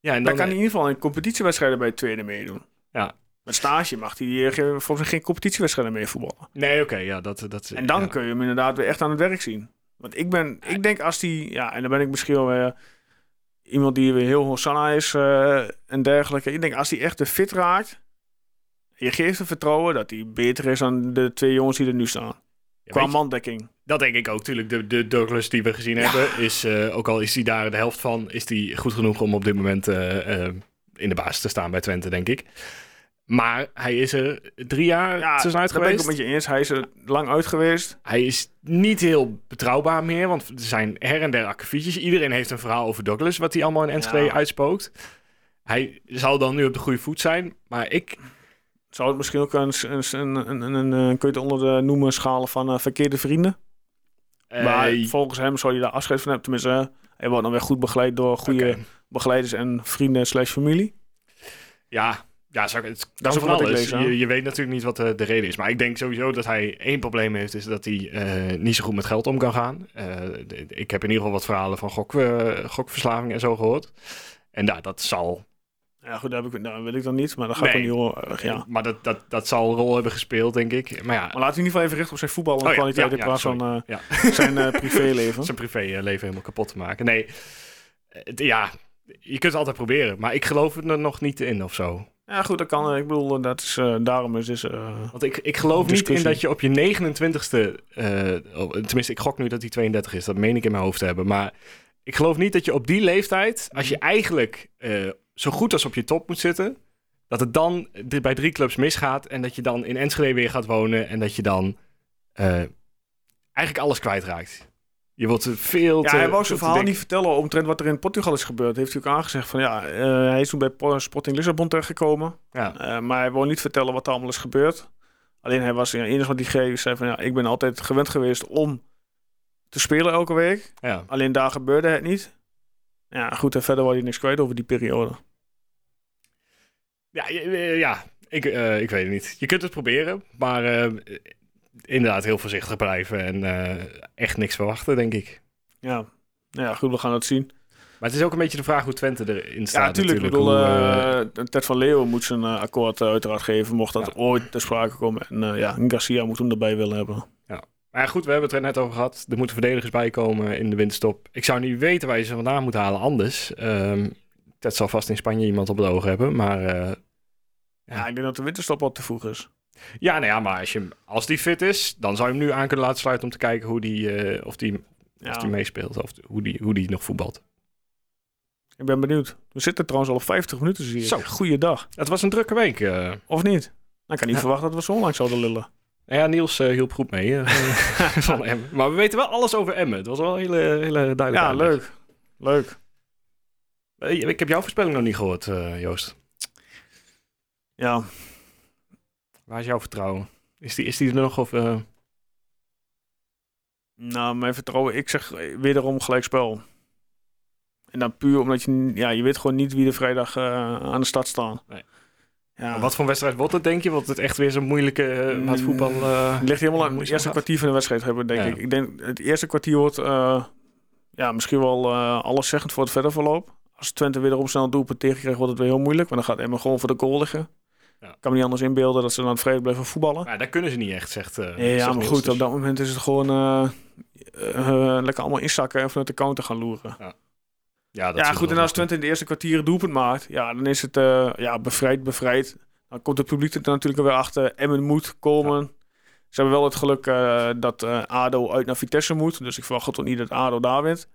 ja, en
Dan,
dan,
kan hij in ieder geval in competitiewedstrijden bij het tweede meedoen.
Ja.
Met stage mag hij volgens mij geen competitiewedstrijden meer voetballen.
Nee, oké, ja, dat... dat
En dan
ja.
kun je hem inderdaad weer echt aan het werk zien. Want ik ben, ik denk als die, ja, en dan ben ik misschien wel weer iemand die weer heel Hosanna is eh, en dergelijke. Ik denk als die echt de fit raakt, je geeft hem vertrouwen dat hij beter is dan de twee jongens die er nu staan.
Ja,
Qua mandekking.
dat denk ik ook, tuurlijk. De, de Douglas die we gezien hebben, is, eh, ook al is hij daar de helft van, is die goed genoeg om op dit moment eh, eh, in de basis te staan bij Twente, denk ik. Maar hij is er drie jaar
Ja,
tussenuit
daar ben ik
geweest.
met je eens. Hij is er lang uit geweest.
Hij is niet heel betrouwbaar meer, want er zijn her en der akkefietjes. Iedereen heeft een verhaal over Douglas, wat hij allemaal in Enschede
Ja.
uitspookt. Hij zal dan nu op de goede voet zijn, maar ik...
Zou het misschien ook een, een, een, een, een, een- kun je het onder de noemen schalen van eh, verkeerde vrienden? maar
eh,
volgens hem zou je daar afscheid van hebben. Tenminste, eh, hij wordt dan weer goed begeleid door goede begeleiders en vrienden slash familie.
Ja, Ja, zou ik- het
Dat is ook
alles.
lees,
je, je weet natuurlijk niet wat de, de reden is. Maar ik denk sowieso dat hij één probleem heeft, is dat hij eh, niet zo goed met geld om kan gaan. Eh, ik heb in ieder geval wat verhalen van gok, eh, gokverslaving en zo gehoord. En ja, dat zal,
Ja, goed, dat, heb ik, weet ik dan niet, maar dat gaat
Nee.
niet erg, ja.
maar dat, dat, dat zal een rol hebben gespeeld, denk ik. Maar ja,
Maar laten we in ieder geval even richten op zijn voetbal en
Oh
kwaliteit in plaats van eh,
ja.
zijn eh, privéleven.
zijn privéleven helemaal kapot te maken. Nee, het- ja, je kunt het altijd proberen. Maar ik geloof er nog niet in of zo.
Ja, goed, dat kan. Ik bedoel, dat is, eh, daarom is eh,
Want ik, ik geloof niet in dat je op je 29ste... eh, oh, tenminste, ik gok nu dat hij 32 is. Dat meen ik in mijn hoofd te hebben. Maar ik geloof niet dat je op die leeftijd... als je eigenlijk eh, zo goed als op je top moet zitten... dat het dan bij drie clubs misgaat... en dat je dan in Enschede weer gaat wonen... en dat je dan eh, eigenlijk alles kwijtraakt. Je wordt veel
ja,
te...
hij wou zijn verhaal niet vertellen omtrent wat er in Portugal is gebeurd. Heeft hij ook aangezegd van ja, eh, hij is toen bij Po- Sporting Lissabon terechtgekomen.
Ja.
Eh, maar hij wou niet vertellen wat er allemaal is gebeurd. Alleen hij was ja, enige wat hij geeft, zei van ja, ik ben altijd gewend geweest om te spelen elke week.
Ja.
Alleen daar gebeurde het niet. Ja, goed, en verder wou hij niks kwijt over die periode.
Ja, je- eh, ja ik, eh, ik weet het niet. Je kunt het proberen, maar eh, inderdaad heel voorzichtig blijven en echt niks verwachten, denk ik.
Ja. Nou ja, goed, we gaan het zien.
Maar het is ook een beetje de vraag hoe Twente erin staat.
Ja, natuurlijk. Ik bedoel, Ted van Leeuwen moet zijn akkoord uiteraard geven, mocht dat
Ja.
ooit ter sprake komen. En ja, Garcia moet hem erbij willen hebben.
Maar ja, goed, we hebben het er net over gehad. Er moeten verdedigers bij komen in de winterstop. Ik zou niet weten waar je ze vandaan moet halen anders. Ehm Ted zal vast in Spanje iemand op het oog hebben, maar... eh,
Ja, ik denk dat de winterstop wat te vroeg is.
ja, nou ja, maar als, je, als die fit is, dan zou je hem nu aan kunnen laten sluiten om te kijken hoe die, eh, of die,
Ja,
of die meespeelt. Of hoe die, hoe die nog voetbalt.
ik ben benieuwd. We zitten trouwens al op 50 minuten, zie je.
Zo.
Goeiedag.
Het was een drukke week. eh.
Of niet? Nou, ik kan niet
Ja.
verwachten dat we zo lang zouden lullen.
Ja, Niels eh, hielp goed mee. eh, van Emmen. Maar we weten wel alles over Emmen. Het was wel een hele, hele duidelijk.
Ja, leuk. Leuk.
Eh, ik heb jouw voorspelling nog niet gehoord, eh, Joost.
Ja,
Waar is jouw vertrouwen? Is die, is die er nog? Of,
nou, mijn vertrouwen. Ik zeg wederom gelijkspel. En dan puur omdat je, ja, je weet gewoon niet wie er vrijdag aan de start staan.
Nee.
Ja,
Wat voor wedstrijd wordt het, denk je? Wordt het echt weer zo'n moeilijke uh,
Mm,
voetbal?
Het ligt helemaal aan het eerste kwartier van de wedstrijd hebben, denk
Ja.
ik. Ik denk het eerste kwartier wordt eh, ja, misschien wel alleszeggend voor het verder verloop. Als Twente wederom snel een doelpunt tegenkrijgt, wordt het weer heel moeilijk. Want dan gaat Emma gewoon voor de goal liggen.
Ja.
Ik kan me niet anders inbeelden dat ze dan vrij blijven voetballen.
Maar daar kunnen ze niet echt, zegt. eh,
Ja, ja, maar goed,
Dus-
op dat moment is het gewoon lekker allemaal inzakken en vanuit de counter gaan loeren.
Ja, dat
ja,
is
goed, en als. Twente in de eerste kwartier een doelpunt maakt, ja, dan is het eh, ja, bevrijd, bevrijd. Dan komt het publiek er natuurlijk weer achter. Emmen moet komen. Ze hebben wel het geluk eh, dat eh, ADO uit naar Vitesse moet. Dus ik verwacht toch niet dat ADO daar wint.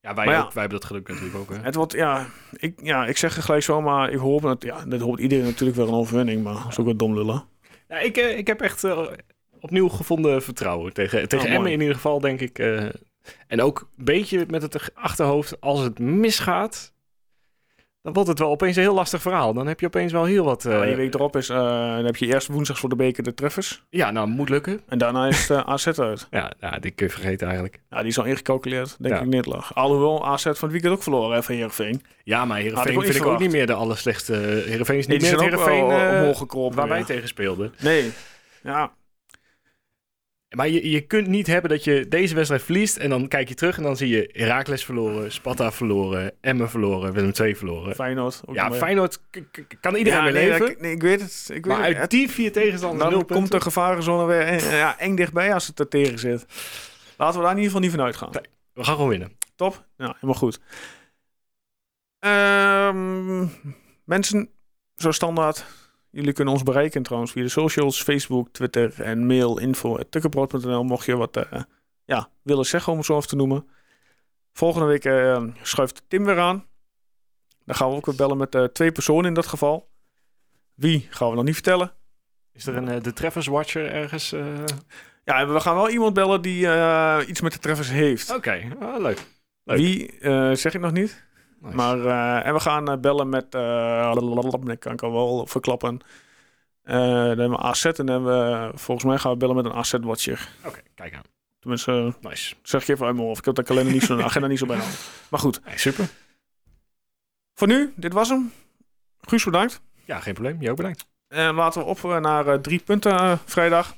Ja, wij,
ja.
ook, wij hebben dat geluk natuurlijk ook. Hè?
Het wordt, ja, ik, ja, ik zeg het gelijk zo, maar ik hoop dat, ja, dat hoopt iedereen natuurlijk wel een overwinning. Maar dat is ook wel dom lullen.
Ja, ik, ik heb echt eh, opnieuw gevonden vertrouwen. Tegen, tegen
mooi.
Emmen in ieder geval, denk ik. eh, en ook een beetje met het achterhoofd, als het misgaat, dan wordt het wel opeens een heel lastig verhaal. Dan heb je opeens wel heel wat... eh,
Maar die week erop is, eh, dan heb je eerst woensdags voor de beker de treffers.
ja, nou, moet lukken.
En daarna is het eh, AZ uit.
Ja, ja, die kun je vergeten eigenlijk.
Ja, die is al ingecalculeerd, denk
Ja.
ik, niet lag. Alhoewel AZ van het weekend ook verloren hè, van Heerenveen.
Ja, maar Heerenveen vind ik ook niet meer de allerslechtste. Heerenveen is niet meer het Heerenveen eh,
gekropen.
waar wij tegen speelden.
Nee. Ja,
Maar je, je kunt niet hebben dat je deze wedstrijd verliest en dan kijk je terug en dan zie je Heracles verloren, Sparta verloren, Emmen verloren, Willem II verloren.
Feyenoord. ook
Ja,
nog.
Feyenoord kan iedereen
Ja, nee,
leven.
ik, nee, ik weet het. Ik weet
maar
het.
uit die vier tegenstanders nul
Dan komt de gevarenzone weer ja, eng dichtbij als het er tegen zit. Laten we daar in ieder geval niet van uitgaan.
Nee. We gaan gewoon winnen.
Top? Ja, helemaal goed. Ehm, mensen, zo standaard. Jullie kunnen ons bereiken trouwens via de socials, Facebook, Twitter en mail info.tukkenbrood.nl mocht je wat eh, ja, willen zeggen om het zo even te noemen. Volgende week eh, schuift Tim weer aan. Dan gaan we ook weer bellen met eh, twee personen in dat geval. Wie gaan we nog niet vertellen.
Is er een de Treffers Watcher ergens?
Ja, we gaan wel iemand bellen die iets met de treffers heeft.
Oké, ah, leuk. leuk.
Wie zeg ik nog niet.
Nice.
Maar, eh, en we gaan eh, bellen met, dat kan ik al wel verklappen. Eh, dan hebben we AZ en dan hebben we, volgens mij gaan we bellen met een AZ-watcher.
Oké, kijk aan.
Tenminste,
Nice.
zeg ik even uit mijn hoofd. Ik heb de kalender niet zo, de agenda niet zo bij. Maar goed,
Hey, super.
voor nu, dit was hem. Guus, bedankt.
Ja, geen probleem. Jou bedankt.
En laten we op naar drie punten vrijdag.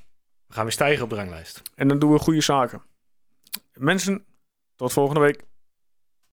We gaan weer stijgen op de ranglijst.
En dan doen we goede zaken. Mensen, tot volgende week.